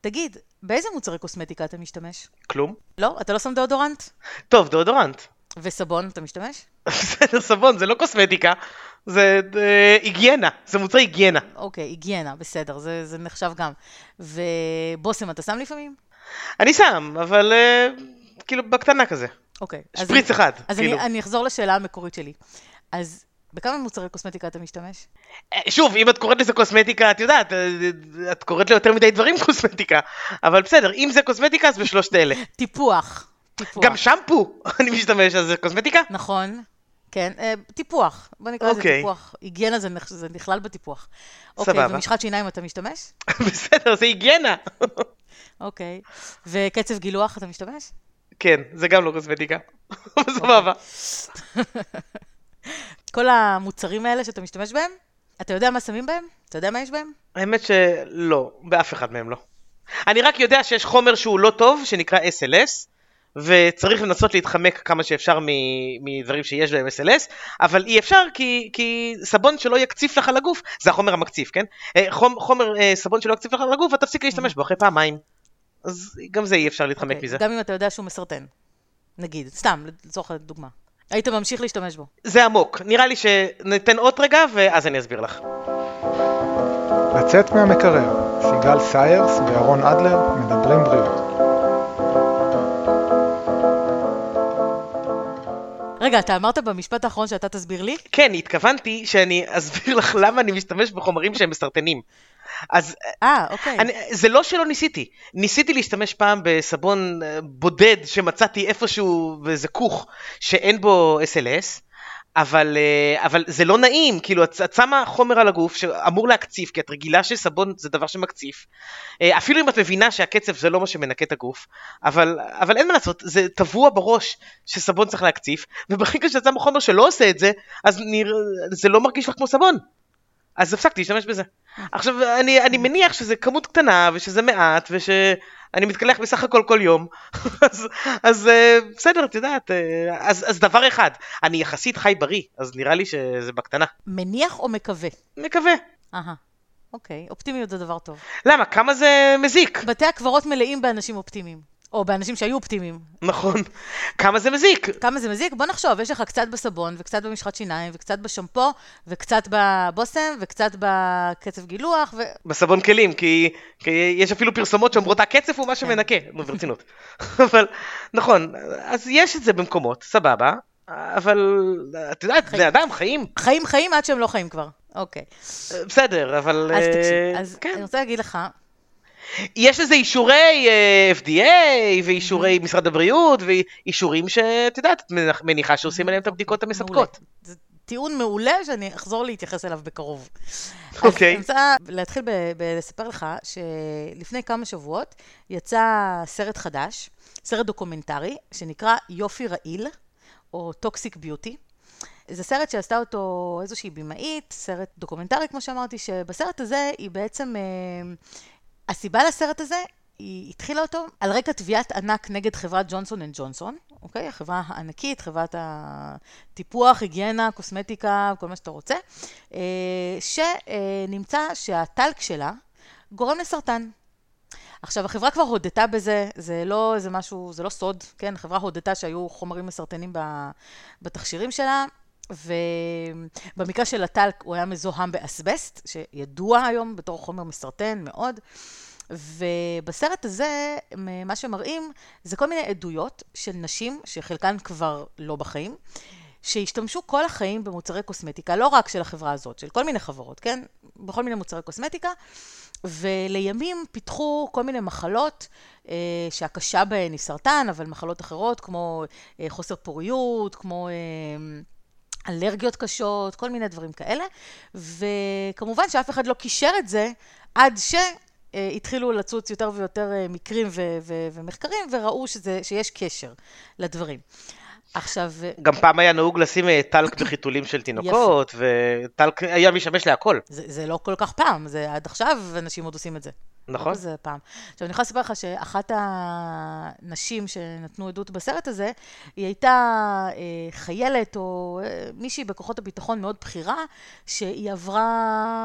תגיד, באיזה מוצרי קוסמטיקה אתה משתמש? כלום. לא? אתה לא שם דאודורנט? טוב, דאודורנט. וסבון אתה משתמש? בסדר, סבון, זה לא קוסמטיקה, זה אה, היגיינה, זה מוצרי היגיינה. אוקיי, היגיינה, בסדר, זה, זה נחשב גם. ובושם אתה שם לפעמים? אני שם, אבל אה, כאילו בקטנה כזה. אוקיי. שפריץ אז, אחד, אז כאילו. אני, אני אחזור לשאלה המקורית שלי. אז בכמה מוצרי קוסמטיקה אתה משתמש? אה, שוב, אם את קוראת לזה קוסמטיקה, את יודעת, אה, את קוראת ליותר מדי דברים קוסמטיקה. אבל בסדר, אם זה קוסמטיקה, אז בשלושת אלה. טיפוח. טיפוח. גם שמפו אני משתמש, אז זה קוסמטיקה? נכון. כן, אה, טיפוח. בוא נקרא לזה אוקיי. טיפוח. היגיינה זה, נכ- זה נכלל בטיפוח. אוקיי, סבבה. ומשחת שיניים אתה משתמש? בסדר, זה היגיינה. אוקיי. וקצב גילוח אתה משתמש? כן, זה גם לא קוסמטיקה. סבבה. כל המוצרים האלה שאתה משתמש בהם, אתה יודע מה שמים בהם? אתה יודע מה יש בהם? האמת שלא, באף אחד מהם לא. אני רק יודע שיש חומר שהוא לא טוב, שנקרא SLS, וצריך לנסות להתחמק כמה שאפשר מדברים שיש בהם SLS, אבל אי אפשר כי, כי סבון שלא יקציף לך על הגוף, זה החומר המקציף, כן? אה, חומ, חומר אה, סבון שלא יקציף לך על הגוף, אתה תפסיק להשתמש בו אחרי פעמיים. אז גם זה אי אפשר להתחמק אוקיי, מזה. גם אם אתה יודע שהוא מסרטן. נגיד, סתם, לצורך הדוגמה. היית ממשיך להשתמש בו. זה עמוק. נראה לי שניתן עוד רגע, ואז אני אסביר לך. לצאת מהמקרר, סיגל סיירס וירון אדלר מדברים בריאות. רגע, אתה אמרת במשפט האחרון שאתה תסביר לי? כן, התכוונתי שאני אסביר לך למה אני משתמש בחומרים שהם מסרטנים. אז אה, אוקיי. אני, זה לא שלא ניסיתי, ניסיתי להשתמש פעם בסבון אה, בודד שמצאתי איפשהו באיזה כוך שאין בו SLS, אבל, אה, אבל זה לא נעים, כאילו את, את שמה חומר על הגוף שאמור להקציף, כי את רגילה שסבון זה דבר שמקציף, אה, אפילו אם את מבינה שהקצף זה לא מה שמנקה את הגוף, אבל, אבל אין מה לעשות, זה טבוע בראש שסבון צריך להקציף, וברגע שאת שמה חומר שלא עושה את זה, אז נראה, זה לא מרגיש לך כמו סבון. אז הפסקתי להשתמש בזה. עכשיו, אני, אני מניח שזה כמות קטנה, ושזה מעט, ושאני מתקלח בסך הכל כל יום, אז, אז אה, בסדר, את יודעת, אה, אז, אז דבר אחד, אני יחסית חי בריא, אז נראה לי שזה בקטנה. מניח או מקווה? מקווה. אהה. אוקיי, אופטימיות זה דבר טוב. למה? כמה זה מזיק? בתי הקברות מלאים באנשים אופטימיים. או באנשים שהיו אופטימיים. נכון. כמה זה מזיק? כמה זה מזיק? בוא נחשוב, יש לך קצת בסבון, וקצת במשחת שיניים, וקצת בשמפו, וקצת בבושם, וקצת בקצב גילוח, ו... בסבון כלים, כי, כי יש אפילו פרסומות שאומרות הקצף הוא מה שמנקה, נו ברצינות. אבל, נכון, אז יש את זה במקומות, סבבה, אבל את יודעת, בני אדם חיים, חיים חיים עד שהם לא חיים כבר. אוקיי. בסדר, אבל... אז אה, תקשיב, אז כן. אני רוצה להגיד לך, יש לזה אישורי אה, FDA ואישורי משרד הבריאות ואישורים שאת יודעת, את מניח- מניחה שעושים עליהם את הבדיקות. המספקות. זה טיעון מעולה שאני אחזור להתייחס אליו בקרוב. אוקיי. אז אני רוצה להתחיל בלספר לך שלפני כמה שבועות יצא סרט חדש, סרט דוקומנטרי, שנקרא יופי רעיל, או Toxic Beauty. זה סרט שעשתה אותו איזושהי במאית, סרט דוקומנטרי, כמו שאמרתי, שבסרט הזה היא בעצם... אה, הסיבה לסרט הזה, היא התחילה אותו על רקע תביעת ענק נגד חברת ג'ונסון אנד ג'ונסון, אוקיי? החברה הענקית, חברת הטיפוח, היגיינה, קוסמטיקה, כל מה שאתה רוצה, אה, שנמצא שהטלק שלה גורם לסרטן. עכשיו, החברה כבר הודתה בזה, זה לא איזה משהו, זה לא סוד, כן? החברה הודתה שהיו חומרים מסרטנים בתכשירים שלה, ובמקרה של הטלק הוא היה מזוהם באסבסט, שידוע היום בתור חומר מסרטן מאוד. ובסרט הזה, מה שמראים זה כל מיני עדויות של נשים, שחלקן כבר לא בחיים, שהשתמשו כל החיים במוצרי קוסמטיקה, לא רק של החברה הזאת, של כל מיני חברות, כן? בכל מיני מוצרי קוסמטיקה, ולימים פיתחו כל מיני מחלות אה, שהקשה בהן היא סרטן, אבל מחלות אחרות כמו אה, חוסר פוריות, כמו... אה, אלרגיות קשות, כל מיני דברים כאלה, וכמובן שאף אחד לא קישר את זה עד שהתחילו לצוץ יותר ויותר אה, מקרים ו- ו- ומחקרים וראו שזה, שיש קשר לדברים. עכשיו, גם פעם היה נהוג לשים אה, טלק בחיתולים של תינוקות, וטלק היה משמש להכל. זה, זה לא כל כך פעם, זה עד עכשיו אנשים עוד עושים את זה. נכון. זה פעם. עכשיו, אני יכולה לספר לך שאחת הנשים שנתנו עדות בסרט הזה, היא הייתה אה, חיילת או אה, מישהי בכוחות הביטחון מאוד בכירה, שהיא עברה,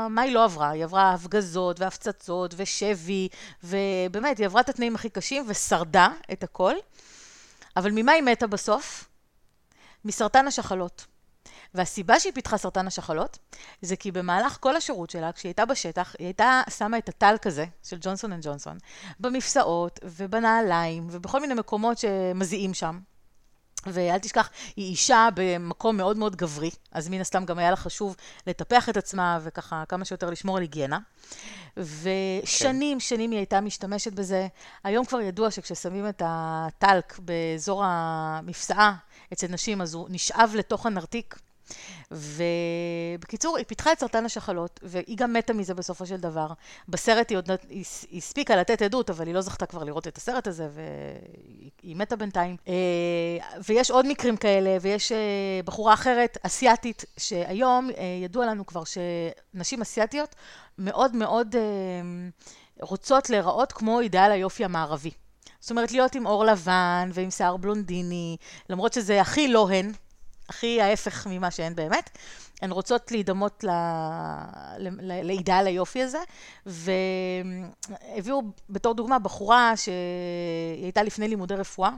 מה היא לא עברה? היא עברה הפגזות והפצצות ושבי, ובאמת, היא עברה את התנאים הכי קשים ושרדה את הכל. אבל ממה היא מתה בסוף? מסרטן השחלות. והסיבה שהיא פיתחה סרטן השחלות, זה כי במהלך כל השירות שלה, כשהיא הייתה בשטח, היא הייתה שמה את הטלק הזה, של ג'ונסון אנד ג'ונסון, במפסעות ובנעליים ובכל מיני מקומות שמזיעים שם. ואל תשכח, היא אישה במקום מאוד מאוד גברי, אז מן הסתם גם היה לה חשוב לטפח את עצמה וככה כמה שיותר לשמור על היגיינה. ושנים, כן. שנים היא הייתה משתמשת בזה. היום כבר ידוע שכששמים את הטלק באזור המפסעה אצל נשים, אז הוא נשאב לתוך הנרתיק, ובקיצור, היא פיתחה את סרטן השחלות, והיא גם מתה מזה בסופו של דבר. בסרט היא עוד היא הספיקה לתת עדות, אבל היא לא זכתה כבר לראות את הסרט הזה, והיא מתה בינתיים. אה, ויש עוד מקרים כאלה, ויש אה, בחורה אחרת, אסיאתית, שהיום אה, ידוע לנו כבר שנשים אסיאתיות מאוד מאוד רוצות להיראות כמו אידאל היופי המערבי. זאת אומרת, להיות עם עור לבן ועם שיער בלונדיני, למרות שזה הכי לא הן, הכי ההפך ממה שהן באמת. הן רוצות להידמות לאידאל היופי הזה, והביאו בתור דוגמה בחורה שהיא הייתה לפני לימודי רפואה,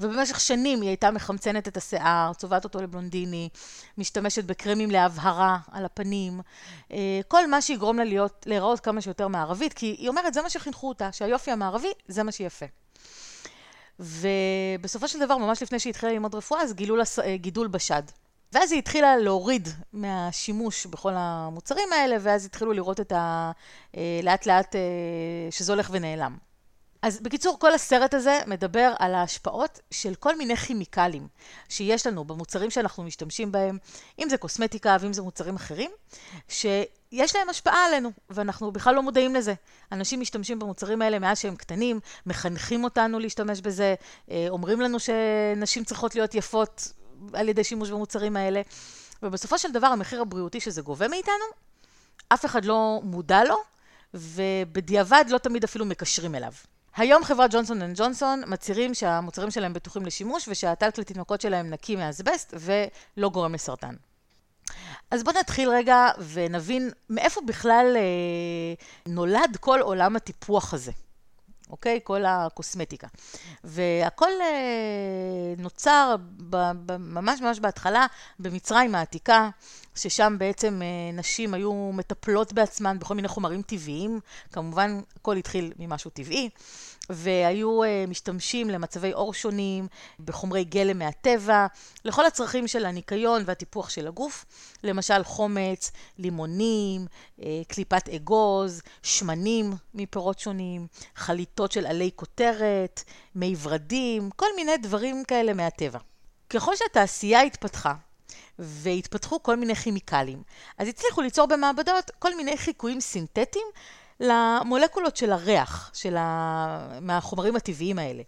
ובמשך שנים היא הייתה מחמצנת את השיער, צובעת אותו לבלונדיני, משתמשת בקרמים להבהרה על הפנים, אה, כל מה שיגרום לה להיות, להיראות כמה שיותר מערבית, כי היא אומרת, זה מה שחינכו אותה, שהיופי המערבי זה מה שיפה. ובסופו של דבר, ממש לפני שהיא התחילה ללמוד רפואה, אז גילו לה אה, גידול בשד. ואז היא התחילה להוריד מהשימוש בכל המוצרים האלה, ואז התחילו לראות את ה... אה, לאט לאט שזה הולך ונעלם. אז בקיצור, כל הסרט הזה מדבר על ההשפעות של כל מיני כימיקלים שיש לנו במוצרים שאנחנו משתמשים בהם, אם זה קוסמטיקה ואם זה מוצרים אחרים, שיש להם השפעה עלינו, ואנחנו בכלל לא מודעים לזה. אנשים משתמשים במוצרים האלה מאז שהם קטנים, מחנכים אותנו להשתמש בזה, אה, אומרים לנו שנשים צריכות להיות יפות על ידי שימוש במוצרים האלה, ובסופו של דבר המחיר הבריאותי שזה גובה מאיתנו, אף אחד לא מודע לו, ובדיעבד לא תמיד אפילו מקשרים אליו. היום חברת ג'ונסון אנד ג'ונסון מצהירים שהמוצרים שלהם בטוחים לשימוש ושהטלק לתינוקות שלהם נקי מאסבסט ולא גורם לסרטן. אז בואו נתחיל רגע ונבין מאיפה בכלל אה, נולד כל עולם הטיפוח הזה. אוקיי? כל הקוסמטיקה. והכל אה, נוצר ממש ממש בהתחלה במצרים העתיקה, ששם בעצם אה, נשים היו מטפלות בעצמן בכל מיני חומרים טבעיים. כמובן, הכל התחיל ממשהו טבעי. והיו uh, משתמשים למצבי עור שונים, בחומרי גלם מהטבע, לכל הצרכים של הניקיון והטיפוח של הגוף, למשל חומץ, לימונים, uh, קליפת אגוז, שמנים מפירות שונים, חליטות של עלי כותרת, מי ורדים, כל מיני דברים כאלה מהטבע. ככל שהתעשייה התפתחה, והתפתחו כל מיני כימיקלים, אז הצליחו ליצור במעבדות כל מיני חיקויים סינתטיים למולקולות של הריח, של ה... מהחומרים הטבעיים האלה.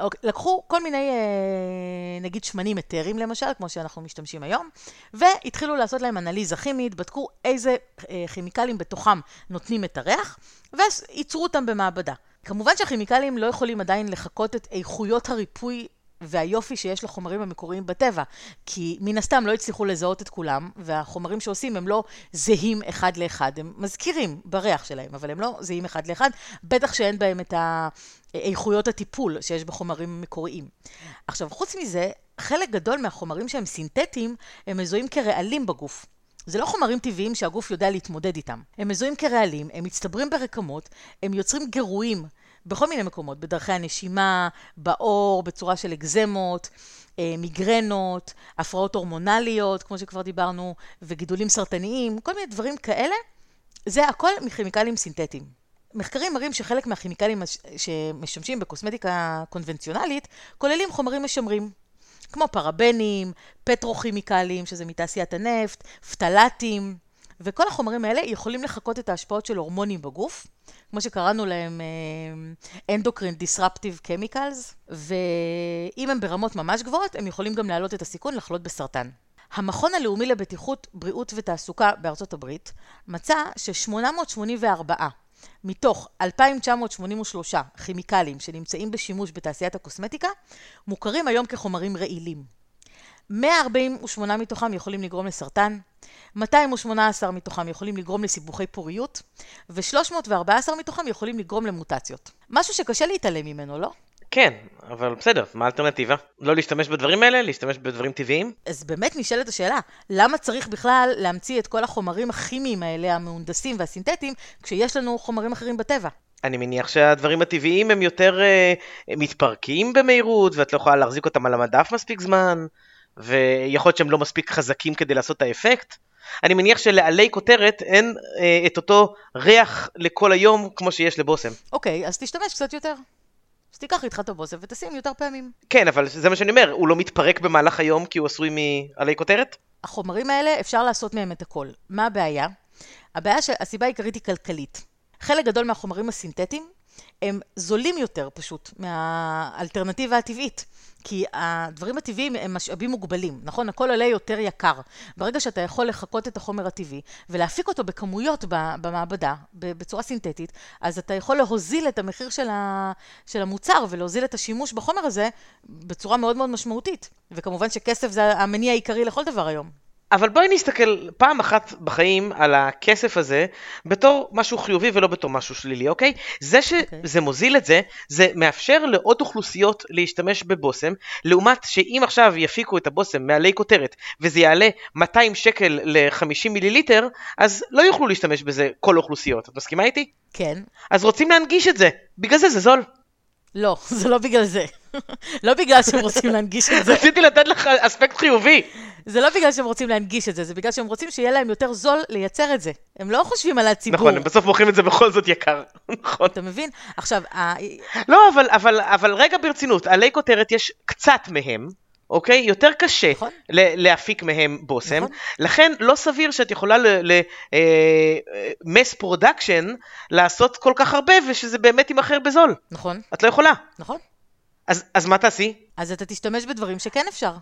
אוקיי, לקחו כל מיני, אה, נגיד שמנים אתרים למשל, כמו שאנחנו משתמשים היום, והתחילו לעשות להם אנליזה כימית, בדקו איזה אה, כימיקלים בתוכם נותנים את הריח, ואז ייצרו אותם במעבדה. כמובן שהכימיקלים לא יכולים עדיין לחקות את איכויות הריפוי והיופי שיש לחומרים המקוריים בטבע, כי מן הסתם לא הצליחו לזהות את כולם, והחומרים שעושים הם לא זהים אחד לאחד, הם מזכירים בריח שלהם, אבל הם לא זהים אחד לאחד, בטח שאין בהם את איכויות הטיפול שיש בחומרים מקוריים. עכשיו, חוץ מזה, חלק גדול מהחומרים שהם סינתטיים, הם מזוהים כרעלים בגוף. זה לא חומרים טבעיים שהגוף יודע להתמודד איתם. הם מזוהים כרעלים, הם מצטברים ברקמות, הם יוצרים גירויים בכל מיני מקומות, בדרכי הנשימה, בעור, בצורה של אקזמות, אה, מיגרנות, הפרעות הורמונליות, כמו שכבר דיברנו, וגידולים סרטניים, כל מיני דברים כאלה, זה הכל מכימיקלים סינתטיים. מחקרים מראים שחלק מהכימיקלים שמשמשים בקוסמטיקה קונבנציונלית, כוללים חומרים משמרים, כמו פרבנים, פטרוכימיקלים, שזה מתעשיית הנפט, פטלטים, וכל החומרים האלה יכולים לחקות את ההשפעות של הורמונים בגוף, כמו שקראנו להם endocrine disruptive chemicals, ואם הם ברמות ממש גבוהות, הם יכולים גם להעלות את הסיכון לחלות בסרטן. המכון הלאומי לבטיחות, בריאות ותעסוקה בארצות הברית מצא ש-884 מתוך 2,983 כימיקלים שנמצאים בשימוש בתעשיית הקוסמטיקה, מוכרים היום כחומרים רעילים. 148 מתוכם יכולים לגרום לסרטן, 218 מתוכם יכולים לגרום לסיבוכי פוריות, ו-314 מתוכם יכולים לגרום למוטציות. משהו שקשה להתעלם ממנו, לא? כן, אבל בסדר, מה האלטרנטיבה? לא להשתמש בדברים האלה? להשתמש בדברים טבעיים? אז באמת נשאלת השאלה, למה צריך בכלל להמציא את כל החומרים הכימיים האלה, המהונדסים והסינתטיים, כשיש לנו חומרים אחרים בטבע? אני מניח שהדברים הטבעיים הם יותר uh, מתפרקים במהירות, ואת לא יכולה להחזיק אותם על המדף מספיק זמן, ויכול להיות שהם לא מספיק חזקים כדי לעשות את האפקט. אני מניח שלעלי כותרת אין uh, את אותו ריח לכל היום כמו שיש לבושם. אוקיי, אז תשתמש קצת יותר. אז תיקח איתך את הבושם ותשים יותר פעמים. כן, אבל זה מה שאני אומר, הוא לא מתפרק במהלך היום כי הוא עשוי מעלי כותרת? החומרים האלה, אפשר לעשות מהם את הכל. מה הבעיה? הבעיה שהסיבה העיקרית היא כלכלית. חלק גדול מהחומרים הסינתטיים הם זולים יותר פשוט מהאלטרנטיבה הטבעית. כי הדברים הטבעיים הם משאבים מוגבלים, נכון? הכל עולה יותר יקר. ברגע שאתה יכול לחקות את החומר הטבעי ולהפיק אותו בכמויות במעבדה, בצורה סינתטית, אז אתה יכול להוזיל את המחיר של, המוצר ולהוזיל את השימוש בחומר הזה בצורה מאוד מאוד משמעותית. וכמובן שכסף זה המניע העיקרי לכל דבר היום. אבל בואי נסתכל פעם אחת בחיים על הכסף הזה בתור משהו חיובי ולא בתור משהו שלילי, אוקיי? זה שזה okay. אוקיי. מוזיל את זה, זה מאפשר לעוד אוכלוסיות להשתמש בבושם, לעומת שאם עכשיו יפיקו את הבושם מעלי כותרת וזה יעלה 200 שקל ל-50 מיליליטר, אז לא יוכלו להשתמש בזה כל האוכלוסיות. את מסכימה איתי? כן. אז רוצים להנגיש את זה, בגלל זה זה זול. לא, זה לא בגלל זה. לא בגלל שהם רוצים להנגיש את זה. רציתי לתת לך אספקט חיובי. זה לא בגלל שהם רוצים להנגיש את זה, זה בגלל שהם רוצים שיהיה להם יותר זול לייצר את זה. הם לא חושבים על הציבור. נכון, הם בסוף מוכרים את זה בכל זאת יקר. נכון. אתה מבין? עכשיו... לא, אבל, אבל, אבל רגע ברצינות, עלי כותרת יש קצת מהם. אוקיי? יותר קשה נכון. להפיק מהם בושם, נכון. לכן לא סביר שאת יכולה ל mass production אה, לעשות כל כך הרבה ושזה באמת יימכר בזול. נכון. את לא יכולה. נכון. אז, אז מה תעשי? אז אתה תשתמש בדברים שכן אפשר.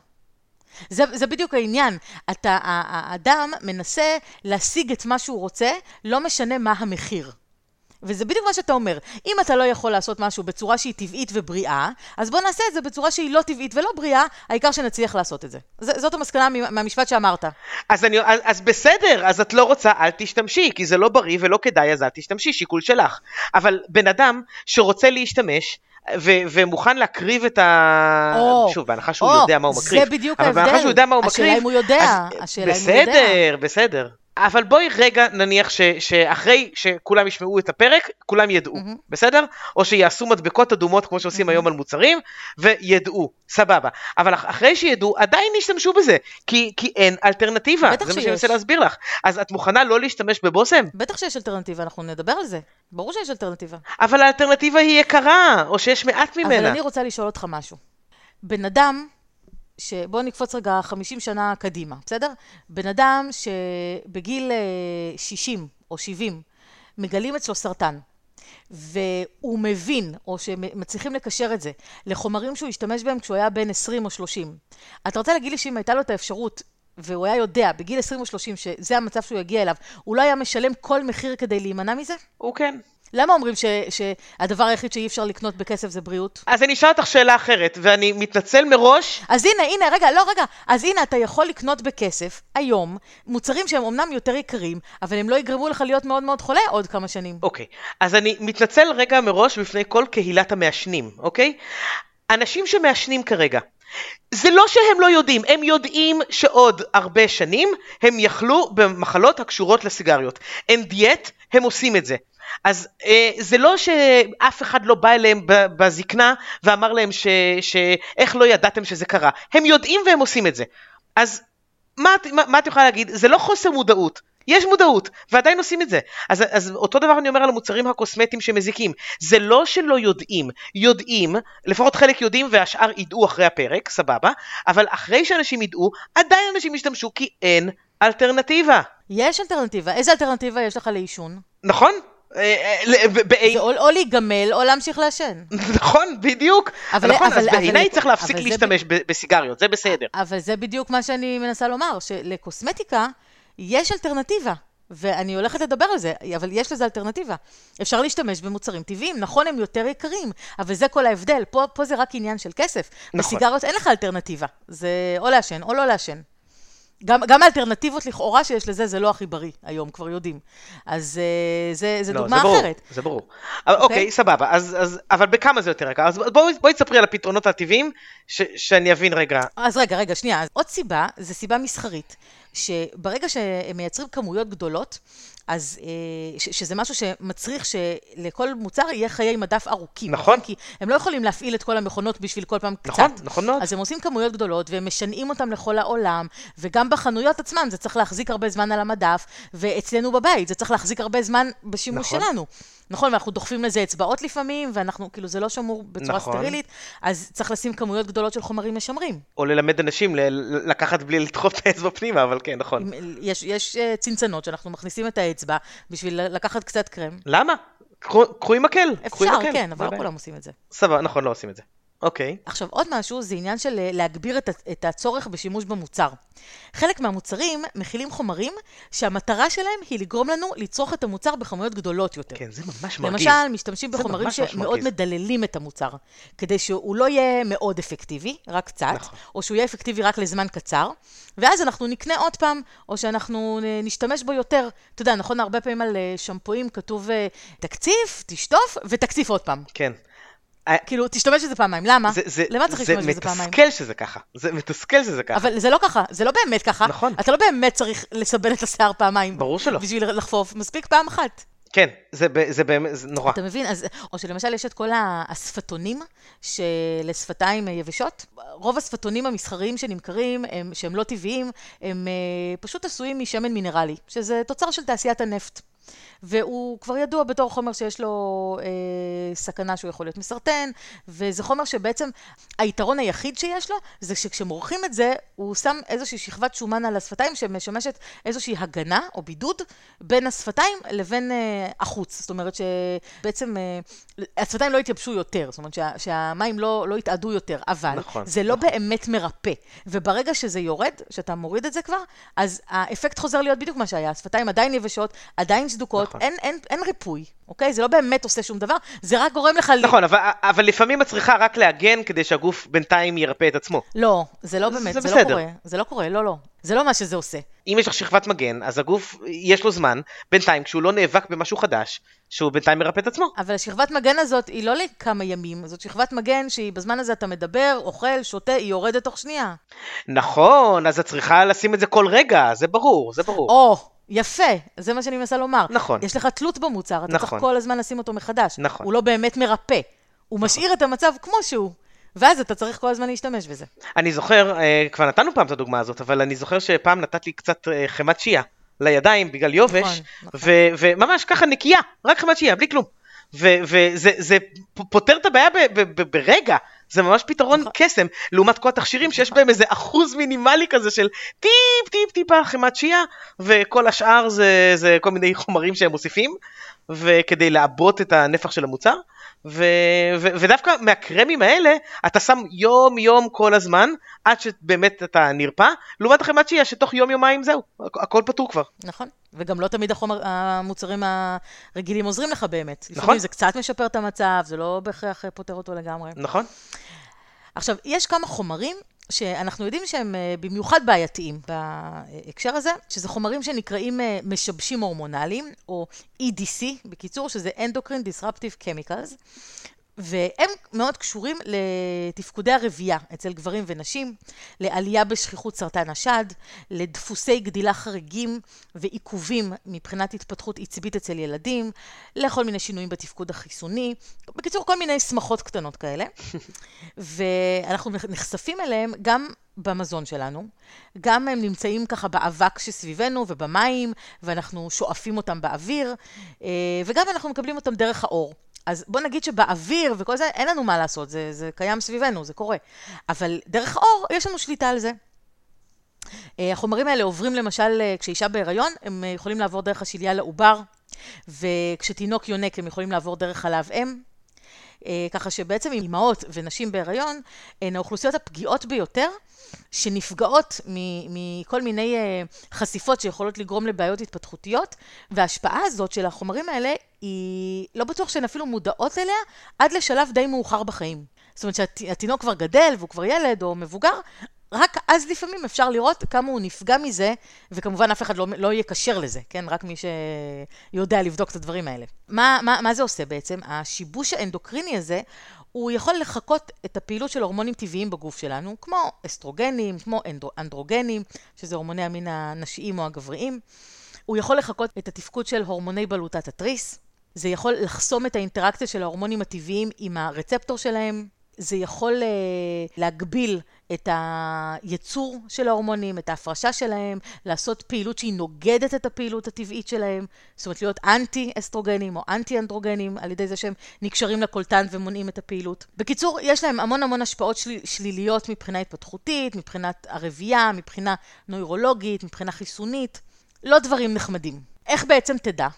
זה, זה בדיוק העניין. אתה, האדם מנסה להשיג את מה שהוא רוצה, לא משנה מה המחיר. וזה בדיוק מה שאתה אומר. אם אתה לא יכול לעשות משהו בצורה שהיא טבעית ובריאה, אז בוא נעשה את זה בצורה שהיא לא טבעית ולא בריאה, העיקר שנצליח לעשות את זה. ז, זאת המסקנה מהמשפט שאמרת. אז, אני, אז, אז בסדר, אז את לא רוצה, אל תשתמשי, כי זה לא בריא ולא כדאי, אז אל תשתמשי, שיקול שלך. אבל בן אדם שרוצה להשתמש, ו- ומוכן להקריב את ה... או, שוב, בהנחה שהוא או, יודע מה הוא מקריב. זה בדיוק ההבדל. אבל בהנחה שהוא יודע מה הוא מקריב... השאלה אם הוא יודע. אז, השאלה בסדר, אם הוא יודע. בסדר, בסדר. אבל בואי רגע נניח ש, שאחרי שכולם ישמעו את הפרק, כולם ידעו, mm-hmm. בסדר? או שיעשו מדבקות אדומות כמו שעושים mm-hmm. היום על מוצרים, וידעו, סבבה. אבל אחרי שידעו, עדיין ישתמשו בזה, כי, כי אין אלטרנטיבה. זה שיש. מה שאני רוצה להסביר לך. אז את מוכנה לא להשתמש בבושם? בטח שיש אלטרנטיבה, אנחנו נדבר על זה. ברור שיש אלטרנטיבה. אבל האלטרנטיבה היא יקרה, או שיש מעט ממנה. אבל אני רוצה לשאול אותך משהו. בן אדם שבואו נקפוץ רגע 50 שנה קדימה, בסדר? בן אדם שבגיל 60 אה, או 70 מגלים אצלו סרטן, והוא מבין, או שמצליחים לקשר את זה, לחומרים שהוא השתמש בהם כשהוא היה בן 20 או 30. אתה רוצה להגיד לי שאם הייתה לו את האפשרות, והוא היה יודע בגיל 20 או 30 שזה המצב שהוא יגיע אליו, הוא לא היה משלם כל מחיר כדי להימנע מזה? הוא כן. למה אומרים ש, שהדבר היחיד שאי אפשר לקנות בכסף זה בריאות? אז אני אשאל אותך שאלה אחרת, ואני מתנצל מראש. אז הנה, הנה, רגע, לא, רגע. אז הנה, אתה יכול לקנות בכסף, היום, מוצרים שהם אמנם יותר יקרים, אבל הם לא יגרמו לך להיות מאוד מאוד חולה עוד כמה שנים. אוקיי, אז אני מתנצל רגע מראש בפני כל קהילת המעשנים, אוקיי? אנשים שמעשנים כרגע, זה לא שהם לא יודעים, הם יודעים שעוד הרבה שנים הם יחלו במחלות הקשורות לסיגריות. And yet, הם עושים את זה. אז אה, זה לא שאף אחד לא בא אליהם בזקנה ואמר להם ש, שאיך לא ידעתם שזה קרה, הם יודעים והם עושים את זה. אז מה, מה, מה את יכולה להגיד? זה לא חוסר מודעות. יש מודעות, ועדיין עושים את זה. אז, אז אותו דבר אני אומר על המוצרים הקוסמטיים שמזיקים. זה לא שלא יודעים, יודעים, לפחות חלק יודעים והשאר ידעו אחרי הפרק, סבבה, אבל אחרי שאנשים ידעו, עדיין אנשים ישתמשו כי אין אלטרנטיבה. יש אלטרנטיבה. איזה אלטרנטיבה יש לך לעישון? נכון? אה, אה, זה או, להיגמל או להמשיך לעשן. נכון, בדיוק. אבל- נכון, אז בעיניי צריך להפסיק להשתמש בסיגריות, זה בסדר. אבל זה בדיוק מה שאני מנסה לומר, שלקוסמטיקה יש אלטרנטיבה. ואני הולכת לדבר על זה, אבל יש לזה אלטרנטיבה. אפשר להשתמש במוצרים טבעיים, נכון, הם יותר יקרים, אבל זה כל ההבדל. פה, פה זה רק עניין של כסף. נכון. בסיגריות אין לך אלטרנטיבה. זה או לעשן או לא לעשן. גם, גם האלטרנטיבות לכאורה שיש לזה, זה לא הכי בריא היום, כבר יודעים. אז אה, זה, זה לא, דוגמה ברור, אחרת. זה ברור. אבל, אוקיי, סבבה, אז, אז, אבל בכמה זה יותר יקר? אז בואי בואי תספרי על הפתרונות הטבעיים, ש- שאני אבין רגע. אז רגע, רגע, שנייה. אז עוד סיבה, זה סיבה מסחרית, שברגע שהם מייצרים כמויות גדולות, אז אה, ש, שזה משהו שמצריך שלכל מוצר יהיה חיי מדף ארוכים. נכון. כי הם לא יכולים להפעיל את כל המכונות בשביל כל פעם קצת. נכון, נכון מאוד. אז הם עושים כמויות גדולות, והם משנעים אותם לכל העולם, וגם בחנויות עצמן זה צריך להחזיק הרבה זמן על המדף, ואצלנו בבית זה צריך להחזיק הרבה זמן בשימוש נכון. שלנו. נכון, ואנחנו דוחפים לזה אצבעות לפעמים, ואנחנו, כאילו, זה לא שמור בצורה נכון. סטרילית, אז צריך לשים כמויות גדולות של חומרים משמרים. או ללמד אנשים ל- לקחת בלי לדחוף את האצבע פנימה, אבל כן, נכון. עם- יש, יש אה, צנצנות שאנחנו מכניסים את האצבע בשביל לקחת קצת קרם. למה? קחו עם מקל. אפשר, מקל, כן, אבל לא? כולם עושים את זה. סבבה, נכון, לא עושים את זה. אוקיי. עכשיו, עוד משהו זה עניין של אה, להגביר את, את הצורך בשימוש במוצר. חלק מהמוצרים מכילים חומרים שהמטרה שלהם היא לגרום לנו לצרוך את המוצר בכמויות גדולות יותר. כן, זה ממש מרגיז. למשל, משתמשים זה בחומרים שמאוד. מדללים את המוצר, כדי שהוא לא יהיה מאוד אפקטיבי, רק קצת, נכון. או שהוא יהיה אפקטיבי רק לזמן קצר, ואז אנחנו נקנה עוד פעם, או שאנחנו אה, נשתמש בו יותר. אתה יודע, נכון, הרבה פעמים על אה, שמפואים כתוב תקציף, תשטוף, ותקציף עוד פעם. כן. כאילו, תשתמש בזה פעמיים. למה? זה- זה- למה צריך להשתמש זה בזה פעמיים? מתסכל שזה ככה. זה מתסכל שזה ככה. אבל זה לא ככה, זה לא באמת ככה. נכון. אתה לא באמת צריך לסבן את השיער פעמיים. ברור שלא. בשביל לחפוף, מספיק פעם אחת. כן, זה זה באמת, זה נורא. אתה מבין? אז, או שלמשל יש את כל השפתונים שלשפתיים יבשות. רוב השפתונים המסחריים שנמכרים, הם, שהם לא טבעיים, הם אה, פשוט עשויים משמן מינרלי, שזה תוצר של תעשיית הנפט. והוא כבר ידוע בתור חומר שיש לו אה, סכנה שהוא יכול להיות מסרטן, וזה חומר שבעצם היתרון היחיד שיש לו, זה שכשמורחים את זה, הוא שם איזושהי שכבת שומן על השפתיים שמשמשת איזושהי הגנה או בידוד בין השפתיים לבין אה, החוץ. זאת אומרת שבעצם אה, השפתיים לא יתייבשו יותר, זאת אומרת שה, שהמים לא, לא יתאדו יותר, אבל נכון, זה לא באמת מרפא. וברגע שזה יורד, שאתה מוריד את זה כבר, אז האפקט חוזר להיות בדיוק מה שהיה. השפתיים עדיין יבשות, עדיין סדוקות, נכון. אין, אין, אין ריפוי, אוקיי? זה לא באמת עושה שום דבר, זה רק גורם לך... נכון, אבל, אבל לפעמים את צריכה רק להגן כדי שהגוף בינתיים ירפא את עצמו. לא, זה לא באמת, זה זה, לא בסדר. קורה. זה לא קורה, לא, לא. זה לא מה שזה עושה. אם יש לך שכבת מגן, אז הגוף, יש לו זמן, בינתיים, כשהוא לא נאבק במשהו חדש, שהוא בינתיים מרפא את עצמו. אבל השכבת מגן הזאת היא לא לכמה ימים, זאת שכבת מגן שהיא בזמן הזה אתה מדבר, אוכל, שותה, היא יורדת תוך שנייה. נכון, אז את צריכה לשים את זה כל רגע, זה ברור, זה ברור. או, יפה, זה מה שאני מנסה לומר. נכון. יש לך תלות במוצר, אתה נכון. צריך כל הזמן לשים אותו מחדש. נכון. הוא לא באמת מרפא, הוא משאיר את המצב כמו שהוא, ואז אתה צריך כל הזמן להשתמש בזה. אני זוכר, אה, כבר נתנו פעם את הדוגמה הזאת, אבל אני זוכר שפעם נתת לי קצת אה, חמת שיעה לידיים בגלל יובש, נכון, נכון. ו- וממש ככה נקייה, רק חמת שיעה, בלי כלום. וזה פותר את הבעיה ב- ב- ב- ברגע, זה ממש פתרון נכון. קסם, לעומת כל התכשירים שיש בהם איזה אחוז מינימלי כזה של טיפ טיפ טיפה חמת שיעה, וכל השאר זה, זה כל מיני חומרים שהם מוסיפים, וכדי לעבות את הנפח של המוצר, ו- ו- ודווקא מהקרמים האלה אתה שם יום יום כל הזמן עד שבאמת אתה נרפא, לעומת החמת שיעה שתוך יום יומיים זהו, הכ- הכל פתור כבר. נכון, וגם לא תמיד החומר, המוצרים הרגילים עוזרים לך באמת. נכון. לפעמים זה קצת משפר את המצב, זה לא בהכרח פותר אותו לגמרי. נכון? עכשיו, יש כמה חומרים שאנחנו יודעים שהם אה, במיוחד בעייתיים בהקשר הזה, שזה חומרים שנקראים אה, משבשים הורמונליים, או EDC, בקיצור, שזה Endocrine Disruptive Chemicals, והם מאוד קשורים לתפקודי הרבייה אצל גברים ונשים, לעלייה בשכיחות סרטן השד, לדפוסי גדילה חריגים ועיכובים מבחינת התפתחות עצבית אצל ילדים, לכל מיני שינויים בתפקוד החיסוני, בקיצור, כל מיני שמחות קטנות כאלה. ואנחנו נחשפים אליהם גם במזון שלנו, גם הם נמצאים ככה באבק שסביבנו ובמים, ואנחנו שואפים אותם באוויר, אה, וגם אנחנו מקבלים אותם דרך האור. אז בוא נגיד שבאוויר וכל זה, אין לנו מה לעשות, זה, זה קיים סביבנו, זה קורה. אבל דרך האור, יש לנו שליטה על זה. אה, החומרים האלה עוברים למשל, אה, כשאישה בהיריון, הם אה, יכולים לעבור דרך השליה לעובר, וכשתינוק יונק הם יכולים לעבור דרך חלב אם. ככה שבעצם אימהות ונשים בהיריון הן האוכלוסיות הפגיעות ביותר שנפגעות מכל מיני חשיפות שיכולות לגרום לבעיות התפתחותיות, וההשפעה הזאת של החומרים האלה היא לא בטוח שהן אפילו מודעות אליה עד לשלב די מאוחר בחיים. זאת אומרת שהתינוק כבר גדל והוא כבר ילד או מבוגר, רק אז לפעמים אפשר לראות כמה הוא נפגע מזה, וכמובן אף אחד לא, לא יקשר לזה, כן? רק מי שיודע לבדוק את הדברים האלה. מה, מה, מה זה עושה בעצם? השיבוש האנדוקריני הזה, הוא יכול לחקות את הפעילות של הורמונים טבעיים בגוף שלנו, כמו אסטרוגנים, כמו אנדרוגנים, שזה הורמוני המין הנשיים או הגבריים. הוא יכול לחקות את התפקוד של הורמוני בלוטת התריס. זה יכול לחסום את האינטראקציה של ההורמונים הטבעיים עם הרצפטור שלהם. זה יכול uh, להגביל את הייצור של ההורמונים, את ההפרשה שלהם, לעשות פעילות שהיא נוגדת את הפעילות הטבעית שלהם, זאת אומרת להיות אנטי-אסטרוגנים או אנטי-אנדרוגנים, על ידי זה שהם נקשרים לקולטן ומונעים את הפעילות. בקיצור, יש להם המון המון השפעות של... שליליות מבחינה התפתחותית, מבחינת הרבייה, מבחינה נוירולוגית, מבחינה חיסונית, לא דברים נחמדים. איך בעצם תדע?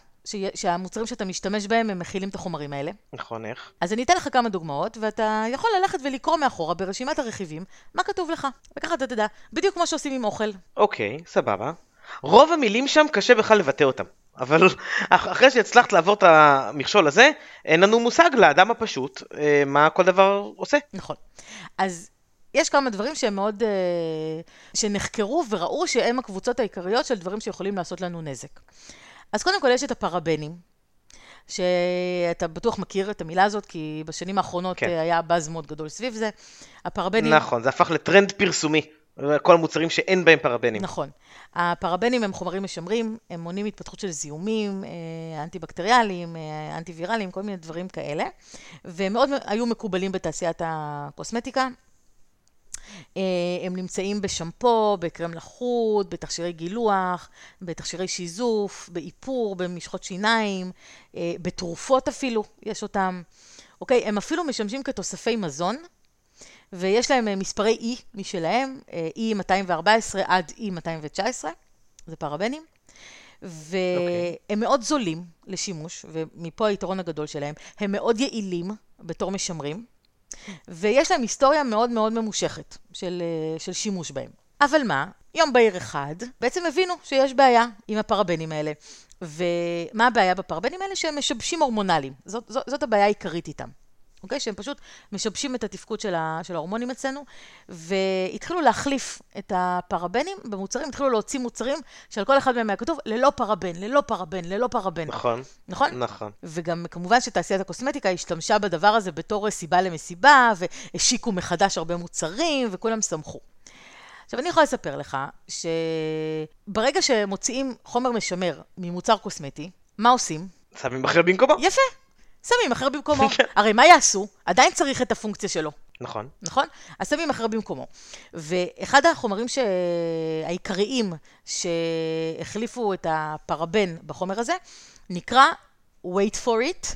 שהמוצרים שאתה משתמש בהם, הם מכילים את החומרים האלה. נכון, איך? אז אני אתן לך כמה דוגמאות, ואתה יכול ללכת ולקרוא מאחורה ברשימת הרכיבים, מה כתוב לך, וככה אתה תדע, בדיוק כמו שעושים עם אוכל. אוקיי, סבבה. רוב המילים שם קשה בכלל לבטא אותם. אבל אחרי שהצלחת לעבור את המכשול הזה, אין לנו מושג לאדם הפשוט אה, מה כל דבר עושה. נכון. אז יש כמה דברים שהם מאוד, אה, שנחקרו וראו שהם הקבוצות העיקריות של דברים שיכולים לעשות לנו נזק. אז קודם כל יש את הפרבנים, שאתה בטוח מכיר את המילה הזאת, כי בשנים האחרונות כן. היה באז מאוד גדול סביב זה. הפרבנים... נכון, זה הפך לטרנד פרסומי. כל המוצרים שאין בהם פרבנים. נכון. הפרבנים הם חומרים משמרים, הם מונעים התפתחות של זיהומים, אה, אנטי-בקטריאליים, אה, אנטי-ויראליים, כל מיני דברים כאלה. והם מאוד היו מקובלים בתעשיית הקוסמטיקה. אה, הם נמצאים בשמפו, בקרם לחוט, בתכשירי גילוח, בתכשירי שיזוף, באיפור, במשחות שיניים, אה, בתרופות אפילו, יש אותם. אוקיי, הם אפילו משמשים כתוספי מזון, ויש להם אה, מספרי E משלהם, E214 עד E219, זה פרבנים. והם okay. מאוד זולים לשימוש, ומפה היתרון הגדול שלהם. הם מאוד יעילים בתור משמרים. ויש להם היסטוריה מאוד מאוד ממושכת של, אה, של שימוש בהם. אבל מה? יום בהיר אחד, בעצם הבינו שיש בעיה עם הפרבנים האלה. ומה הבעיה בפרבנים האלה? שהם משבשים הורמונליים. זאת, זאת, זאת הבעיה העיקרית איתם. אוקיי? שהם פשוט משבשים את התפקוד של, ה, של ההורמונים אצלנו, והתחילו להחליף את הפרבנים במוצרים, התחילו להוציא מוצרים שעל כל אחד מהם היה כתוב ללא פרבן, ללא פרבן, ללא פרבן. נכון. נכון? נכון. וגם כמובן שתעשיית הקוסמטיקה השתמשה בדבר הזה בתור סיבה למסיבה, והשיקו מחדש הרבה מוצרים, וכולם שמחו. עכשיו, אני יכולה לספר לך שברגע שמוציאים חומר משמר ממוצר קוסמטי, מה עושים? שמים אחר במקומו. יפה. שמים אחר במקומו. כן. הרי מה יעשו? עדיין צריך את הפונקציה שלו. נכון. נכון? אז שמים אחר במקומו. ואחד החומרים העיקריים שהחליפו את הפרבן בחומר הזה, נקרא, wait for it,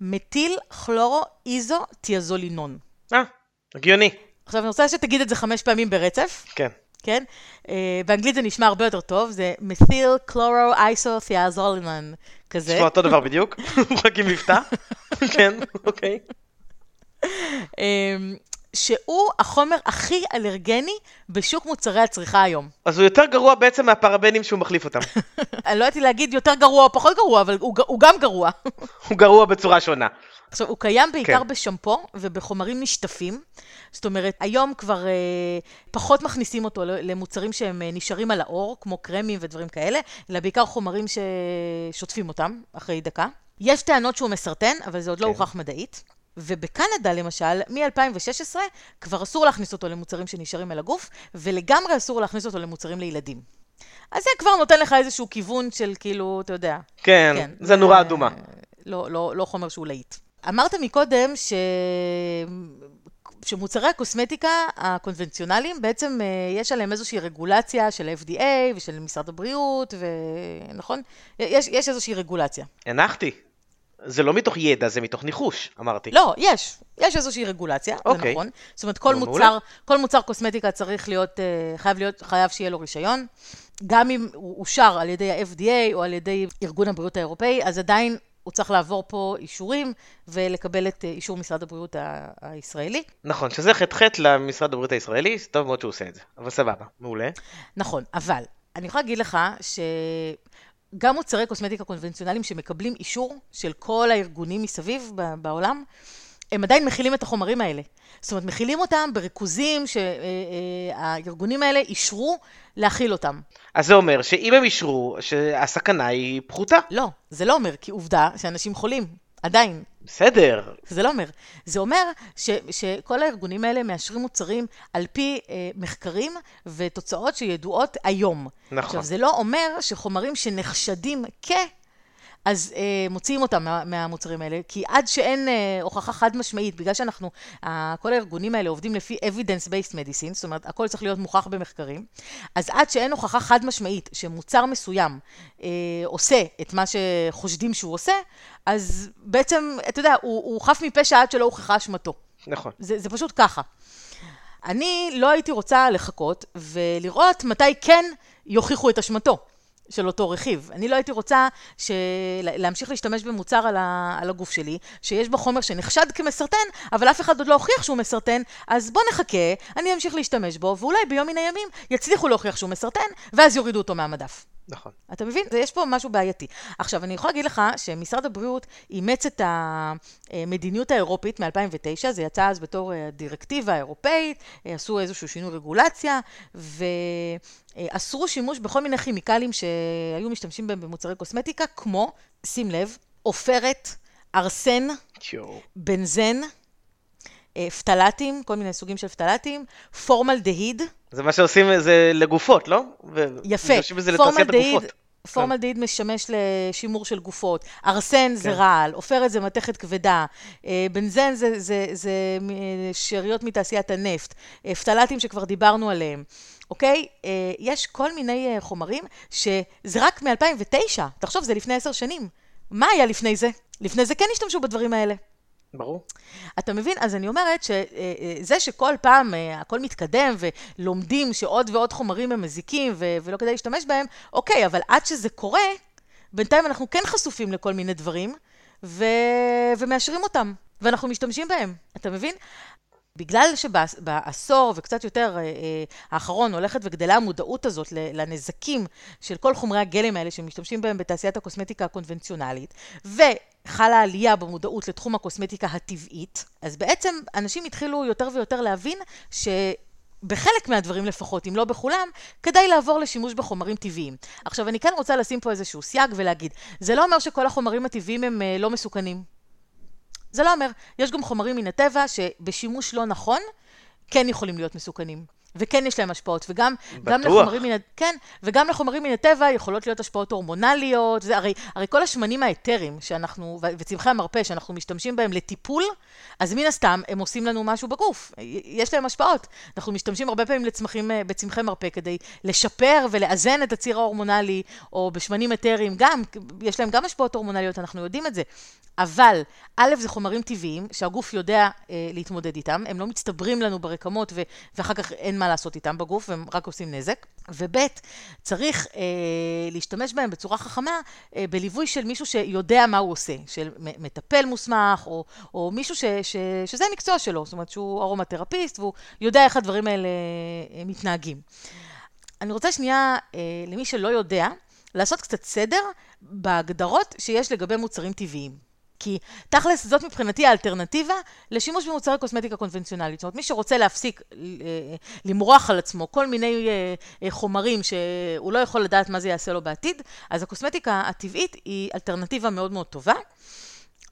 מטיל כלורו איזו תיאזולינון. אה, הגיוני. עכשיו אני רוצה שתגיד את זה חמש פעמים ברצף. כן. כן? Uh, באנגלית זה נשמע הרבה יותר טוב, זה מתיל קלורו איסותיאזולינון כזה. נשמע אותו דבר בדיוק, רק עם מבטא. כן, אוקיי. אמ, שהוא החומר הכי אלרגני בשוק מוצרי הצריכה היום. אז הוא יותר גרוע בעצם מהפרבנים שהוא מחליף אותם. אני לא יודעת להגיד יותר גרוע או פחות גרוע, אבל הוא, הוא גם גרוע. הוא גרוע בצורה שונה. עכשיו, הוא קיים בעיקר כן. בשמפו ובחומרים נשטפים. זאת אומרת, היום כבר אה, פחות מכניסים אותו למוצרים שהם אה, נשארים על האור, כמו קרמים ודברים כאלה, אלא בעיקר חומרים ששוטפים אותם אחרי דקה. יש טענות שהוא מסרטן, אבל זה עוד לא כן. לא הוכח מדעית. ובקנדה למשל, מ-2016 כבר אסור להכניס אותו למוצרים שנשארים על הגוף, ולגמרי אסור להכניס אותו למוצרים לילדים. אז זה כבר נותן לך איזשהו כיוון של כאילו, אתה יודע. כן, כן זה, זה נורה אדומה. לא, לא, לא חומר שהוא להיט. אמרת מקודם ש... שמוצרי הקוסמטיקה הקונבנציונליים, בעצם אה, יש עליהם איזושהי רגולציה של ה-FDA ושל משרד הבריאות, ונכון? יש, יש איזושהי רגולציה. הנחתי. זה לא מתוך ידע, זה מתוך ניחוש, אמרתי. לא, יש. יש איזושהי רגולציה, זה אוקיי. נכון. זאת אומרת, כל נו, מוצר. כל מוצר קוסמטיקה צריך להיות, אה, חייב להיות, חייב שיהיה לו רישיון. גם אם הוא אושר על ידי ה-FDA או על ידי ארגון הבריאות האירופאי, אז עדיין הוא צריך לעבור פה אישורים ולקבל את אה, אישור משרד הבריאות הישראלי. נכון, שזה חטא למשרד הבריאות הישראלי, טוב מאוד שהוא עושה את זה. אבל סבבה, מעולה. נכון, אבל אני יכולה להגיד לך שגם מוצרי קוסמטיקה קונבנציונליים שמקבלים אישור של כל הארגונים מסביב בעולם, הם עדיין מכילים את החומרים האלה. זאת אומרת, מכילים אותם בריכוזים שהארגונים האלה אישרו להכיל אותם. אז זה אומר שאם הם אישרו שהסכנה היא פחותה. לא, זה לא אומר, כי עובדה שאנשים חולים, עדיין. בסדר, זה לא אומר. זה אומר ש, שכל הארגונים האלה מאשרים מוצרים על פי אה, מחקרים ותוצאות שידועות היום. נכון. עכשיו, זה לא אומר שחומרים שנחשדים כ... אז אה, מוציאים אותם מה, מהמוצרים האלה, כי עד שאין אה, הוכחה חד משמעית, בגלל שאנחנו, אה, כל הארגונים האלה עובדים לפי evidence-based medicine, זאת אומרת, הכל צריך להיות מוכח במחקרים, אז עד שאין הוכחה חד משמעית שמוצר מסוים אה, עושה את מה שחושדים שהוא עושה, אז בעצם, אתה יודע, הוא, הוא חף מפשע עד שלא הוכחה אשמתו. נכון. זה, זה פשוט ככה. אני לא הייתי רוצה לחכות ולראות מתי כן יוכיחו את אשמתו של אותו רכיב. אני לא הייתי רוצה של... להמשיך להשתמש במוצר על, ה... על הגוף שלי, שיש בו חומר שנחשד כמסרטן, אבל אף אחד עוד לא הוכיח שהוא מסרטן, אז בוא נחכה, אני אמשיך להשתמש בו, ואולי ביום מן הימים יצליחו להוכיח שהוא מסרטן, ואז יורידו אותו מהמדף. נכון. אתה מבין? יש פה משהו בעייתי. עכשיו, אני יכולה להגיד לך שמשרד הבריאות אימץ את המדיניות האירופית מ-2009, זה יצא אז בתור אה, דירקטיבה אירופאית, אה, עשו איזשהו שינוי רגולציה, ואסרו שימוש בכל מיני כימיקלים שהיו משתמשים בהם במוצרי קוסמטיקה, כמו, שים לב, עופרת, ארסן. בנזן, אה, פטלטים, כל מיני סוגים של פטלטים, פורמלדהיד, זה מה שעושים זה לגופות, לא? יפה. משתמשים בזה לתעשיית פורמלדהיד- הגופות. פורמלדהיד משמש לשימור של גופות, ארסן זה כן. רעל, עופרת זה מתכת כבדה, אה, בנזן זה, זה, זה מ- שאריות מתעשיית הנפט, אה, פטלטים שכבר דיברנו עליהם, אוקיי? אה, יש כל מיני אה, חומרים שזה רק מ-2009, תחשוב, זה לפני עשר שנים. מה היה לפני זה? לפני זה כן השתמשו בדברים האלה. ברור. אתה מבין? אז אני אומרת שזה שכל פעם אה, הכל מתקדם ולומדים שעוד ועוד חומרים הם מזיקים ו- ולא כדאי להשתמש בהם, אוקיי, אבל עד שזה קורה, בינתיים אנחנו כן חשופים לכל מיני דברים ו- ומאשרים אותם, ואנחנו משתמשים בהם, אתה מבין? בגלל שבעשור וקצת יותר אה, אה, האחרון הולכת וגדלה המודעות הזאת לנזקים של כל חומרי הגלם האלה שמשתמשים בהם בתעשיית הקוסמטיקה הקונבנציונלית, וחלה עלייה במודעות לתחום הקוסמטיקה הטבעית, אז בעצם אנשים התחילו יותר ויותר להבין ש... בחלק מהדברים לפחות, אם לא בכולם, כדאי לעבור לשימוש בחומרים טבעיים. עכשיו, אני כן רוצה לשים פה איזשהו סייג ולהגיד, זה לא אומר שכל החומרים הטבעיים הם אה, לא מסוכנים. זה לא אומר, יש גם חומרים מן הטבע שבשימוש לא נכון, כן יכולים להיות מסוכנים. וכן יש להם השפעות, וגם גם. לחומרים מן, כן, וגם לחומרים מן הטבע יכולות להיות השפעות הורמונליות, זה, הרי, הרי כל השמנים האתרים שאנחנו, וצמחי המרפא שאנחנו משתמשים בהם לטיפול, אז מן הסתם הם עושים לנו משהו בגוף, יש להם השפעות. אנחנו משתמשים הרבה פעמים לצמחים, אה, בצמחי מרפא כדי לשפר ולאזן את הציר ההורמונלי, או בשמנים אתריים גם, יש להם גם השפעות הורמונליות, אנחנו יודעים את זה. אבל, א', זה חומרים טבעיים שהגוף יודע אה, להתמודד איתם, הם לא מצטברים לנו ברקמות ו- ואחר כך אין מה לעשות איתם בגוף, והם רק עושים נזק. וב', צריך אה, להשתמש בהם בצורה חכמה, אה, בליווי של מישהו שיודע מה הוא עושה, של מטפל מוסמך, או, או מישהו ש- ש- שזה המקצוע שלו, זאת אומרת שהוא ארומתרפיסט, והוא יודע איך הדברים האלה אה, מתנהגים. אני רוצה שנייה, אה, למי שלא יודע, לעשות קצת סדר בהגדרות שיש לגבי מוצרים טבעיים. כי תכלס, זאת מבחינתי האלטרנטיבה לשימוש במוצרי קוסמטיקה קונבנציונלית. זאת אומרת, מי שרוצה להפסיק אה, למרוח על עצמו כל מיני אה, אה, חומרים שהוא לא יכול לדעת מה זה יעשה לו בעתיד, אז הקוסמטיקה הטבעית היא אלטרנטיבה מאוד מאוד טובה.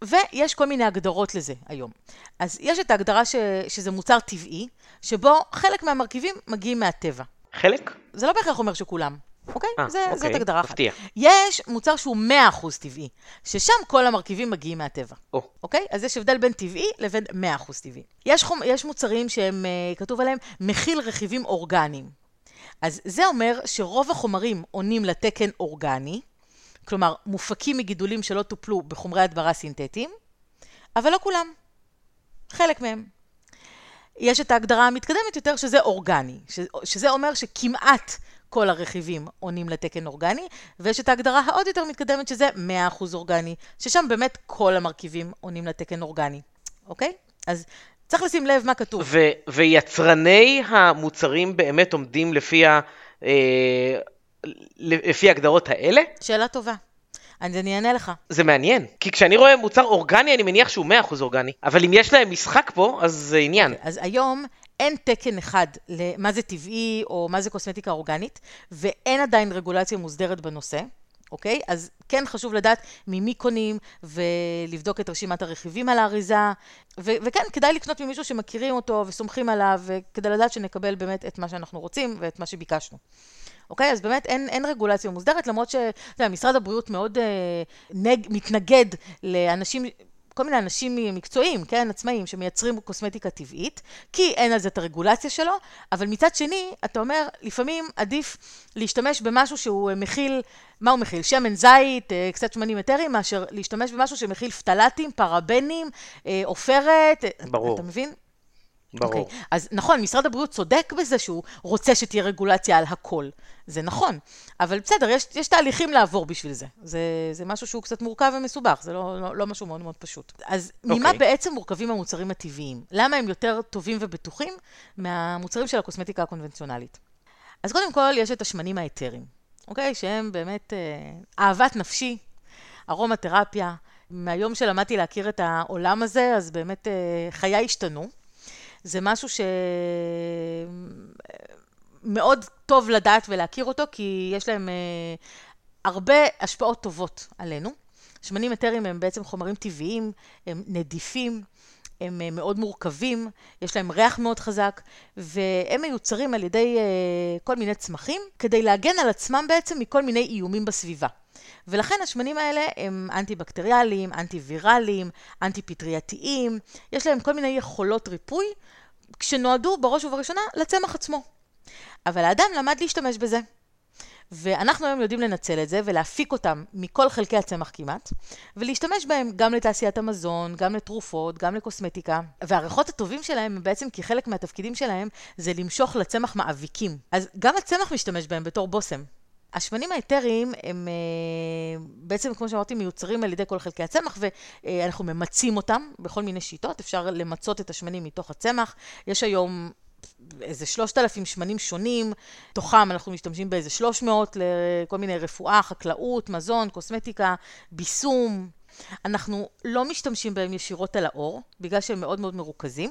ויש כל מיני הגדרות לזה היום. אז יש את ההגדרה ש, שזה מוצר טבעי, שבו חלק מהמרכיבים מגיעים מהטבע. חלק? זה לא בהכרח אומר שכולם, אוקיי? אה, זה, זאת אוקיי, הגדרה אחת. יש מוצר שהוא 100% טבעי, ששם כל המרכיבים מגיעים מהטבע. או, אוקיי? אז יש הבדל בין טבעי לבין 100% טבעי. יש, חומ... יש מוצרים שהם, אה, כתוב עליהם, מכיל רכיבים אורגניים. אז זה אומר שרוב החומרים עונים לתקן אורגני, כלומר, מופקים מגידולים שלא טופלו בחומרי הדברה סינתטיים, אבל לא כולם. חלק מהם. יש את ההגדרה המתקדמת יותר, שזה אורגני, שזה אומר שכמעט כל הרכיבים עונים לתקן אורגני, ויש את ההגדרה העוד יותר מתקדמת, שזה 100% אורגני, ששם באמת כל המרכיבים עונים לתקן אורגני, אוקיי? אז צריך לשים לב מה כתוב. ו- ויצרני המוצרים באמת עומדים לפי, ה- אה, לפי ההגדרות האלה? שאלה טובה. אז אני אענה לך. זה מעניין, כי כשאני רואה מוצר אורגני, אני מניח שהוא 100% אורגני. אבל אם יש להם משחק פה, אז זה עניין. אז היום אין תקן אחד למה זה טבעי או מה זה קוסמטיקה אורגנית, ואין עדיין רגולציה מוסדרת בנושא. אוקיי? אז כן חשוב לדעת ממי קונים ולבדוק את רשימת הרכיבים על האריזה, ו- וכן, כדאי לקנות ממישהו שמכירים אותו וסומכים עליו, כדי לדעת שנקבל באמת את מה שאנחנו רוצים ואת מה שביקשנו. אוקיי? אז באמת אין, אין רגולציה מוסדרת, למרות שמשרד הבריאות מאוד אה, נג, מתנגד לאנשים כל מיני אנשים מקצועיים, כן, עצמאים, שמייצרים קוסמטיקה טבעית, כי אין על זה את הרגולציה שלו, אבל מצד שני, אתה אומר, לפעמים עדיף להשתמש במשהו שהוא מכיל, מה הוא מכיל? שמן זית, אה, קצת שמנים אתריים, מאשר להשתמש במשהו שמכיל פטלטים, פרבנים, אה, עופרת. ברור. אתה מבין? ברור. Okay. אוקיי, אז נכון, משרד הבריאות צודק בזה שהוא רוצה שתהיה רגולציה על הכל. זה נכון. אבל בסדר, יש, יש תהליכים לעבור בשביל זה. זה. זה משהו שהוא קצת מורכב ומסובך, זה לא, לא, לא משהו מאוד מאוד פשוט. אז okay. ממה אוקיי. בעצם מורכבים המוצרים הטבעיים? למה הם יותר טובים ובטוחים מהמוצרים של הקוסמטיקה הקונבנציונלית? אז קודם כל, יש את השמנים האתרים, אוקיי? שהם באמת אה, אהבת נפשי, ארומה תרפיה. מהיום שלמדתי להכיר את העולם הזה, אז באמת אה, חיי השתנו. זה משהו שמאוד טוב לדעת ולהכיר אותו, כי יש להם אה, הרבה השפעות טובות עלינו. שמנים אתריים הם בעצם חומרים טבעיים, הם נדיפים, הם אה, מאוד מורכבים, יש להם ריח מאוד חזק, והם מיוצרים על ידי אה, כל מיני צמחים, כדי להגן על עצמם בעצם מכל מיני איומים בסביבה. ולכן השמנים האלה הם אנטי-בקטריאליים, אנטי-ויראליים, אנטי-פטרייתיים, יש להם כל מיני יכולות ריפוי, כשנועדו בראש ובראשונה לצמח עצמו. אבל האדם למד להשתמש בזה. ואנחנו היום יודעים לנצל את זה ולהפיק אותם מכל חלקי הצמח כמעט, ולהשתמש בהם גם לתעשיית המזון, גם לתרופות, גם לקוסמטיקה. והריחות הטובים שלהם הם בעצם כי חלק מהתפקידים שלהם זה למשוך לצמח מאביקים. אז גם הצמח משתמש בהם בתור בושם. השמנים האתריים הם אה, בעצם, כמו שאמרתי, מיוצרים על ידי כל חלקי הצמח, ואנחנו ממצים אותם בכל מיני שיטות. אפשר למצות את השמנים מתוך הצמח. יש היום איזה שלושת אלפים שמנים שונים, תוכם אנחנו משתמשים באיזה שלוש מאות לכל מיני רפואה, חקלאות, מזון, קוסמטיקה, ביסום. אנחנו לא משתמשים בהם ישירות על האור, בגלל שהם מאוד מאוד מרוכזים,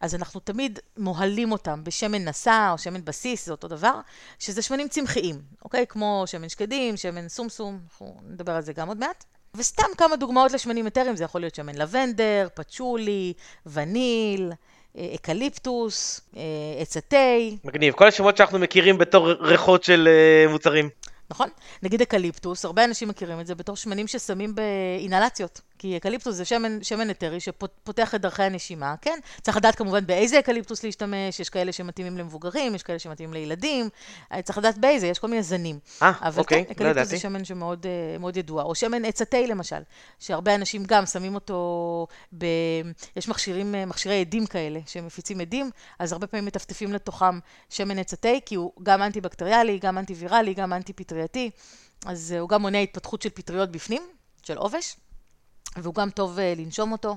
אז אנחנו תמיד מוהלים אותם בשמן נסע או שמן בסיס, זה אותו דבר, שזה שמנים צמחיים, אוקיי? כמו שמן שקדים, שמן סומסום, אנחנו נדבר על זה גם עוד מעט. וסתם כמה דוגמאות לשמנים אתריים, זה יכול להיות שמן לבנדר, פצ'ולי, וניל, אה, אקליפטוס, אה, עץ התה. מגניב, כל השמות שאנחנו מכירים בתור ריחות של אה, מוצרים. נכון? נגיד אקליפטוס, הרבה אנשים מכירים את זה בתור שמנים ששמים באינהלציות. כי אקליפטוס זה שמן, שמן אתרי שפותח את דרכי הנשימה, כן? צריך לדעת כמובן באיזה אקליפטוס להשתמש, יש כאלה שמתאימים למבוגרים, יש כאלה שמתאימים לילדים, אה, צריך לדעת באיזה, יש כל מיני זנים. אה, אוקיי, כן, לא ידעתי. זה שמן שמאוד uh, ידוע. או שמן עץ התה למשל, שהרבה אנשים גם שמים אותו ב... יש מכשירים, אה, מכשירי עדים כאלה, שמפיצים עדים, אז הרבה פעמים מטפטפים לתוכם שמן עץ התה, כי הוא גם אנטי-בקטריאלי, גם אנטי-ויראלי, גם אנטי-פטרייתי, אז הוא גם מונע התפתחות של פטריות בפנים, של עובש. והוא גם טוב uh, לנשום אותו,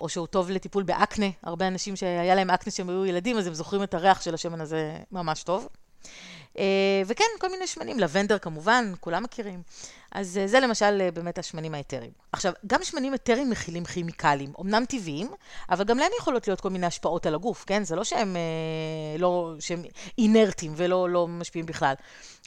או שהוא טוב לטיפול באקנה. הרבה אנשים שהיה להם אקנה שהם היו ילדים, אז הם זוכרים את הריח של השמן הזה ממש טוב. Uh, וכן, כל מיני שמנים, לבנדר כמובן, כולם מכירים. אז uh, זה למשל באמת השמנים האתריים. עכשיו, גם שמנים אתריים מכילים כימיקלים, אמנם טבעיים, אבל גם להם יכולות להיות כל מיני השפעות על הגוף, כן? זה לא שהם, לא, שהם אינרטיים ולא לא משפיעים בכלל.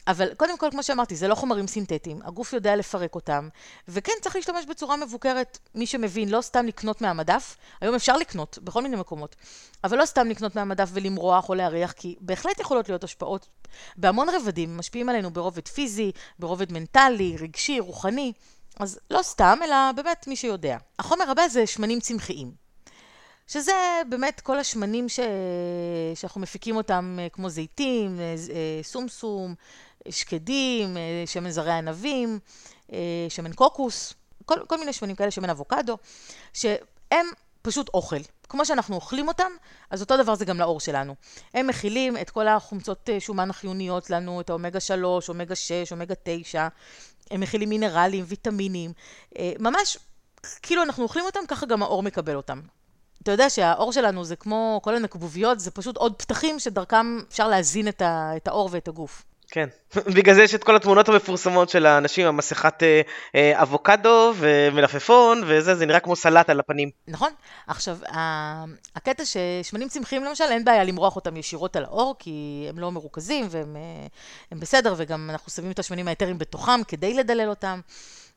אבל קודם כל, כמו שאמרתי, זה לא חומרים סינתטיים, הגוף יודע לפרק אותם, וכן, צריך להשתמש בצורה מבוקרת. מי שמבין, לא סתם לקנות מהמדף, היום אפשר לקנות בכל מיני מקומות, אבל לא סתם לקנות מהמדף ולמרוח או להריח, כי בהחלט יכולות להיות השפעות בהמון רבדים, משפיעים עלינו ברובד פיזי, ברובד מנטלי, רגשי, רוחני, אז לא סתם, אלא באמת מי שיודע. החומר הבא זה שמנים צמחיים. שזה באמת כל השמנים ש... שאנחנו מפיקים אותם, כמו זיתים, סומסום, שקדים, אה, שמן זרי ענבים, אה, שמן קוקוס, כל, כל מיני שמנים כאלה, שמן אבוקדו, שהם פשוט אוכל. כמו שאנחנו אוכלים אותם, אז אותו דבר זה גם לעור שלנו. הם מכילים את כל החומצות אה, שומן החיוניות לנו, את האומגה 3, אומגה 6, אומגה 9, הם מכילים מינרלים, ויטמינים, ממש כאילו אנחנו אוכלים אותם, ככה גם העור מקבל אותם. אתה יודע שהעור שלנו זה כמו כל הנקבוביות, זה פשוט עוד פתחים שדרכם אפשר להזין את, ה, את העור ואת הגוף. כן, בגלל זה יש את כל התמונות המפורסמות של האנשים עם מסכת אה, אה, אבוקדו ומלפפון וזה, זה נראה כמו סלט על הפנים. נכון. עכשיו, הקטע ששמנים צמחיים למשל, אין בעיה למרוח אותם ישירות על העור, כי הם לא מרוכזים והם אה, בסדר, וגם אנחנו שמים את השמנים האתרים בתוכם כדי לדלל אותם.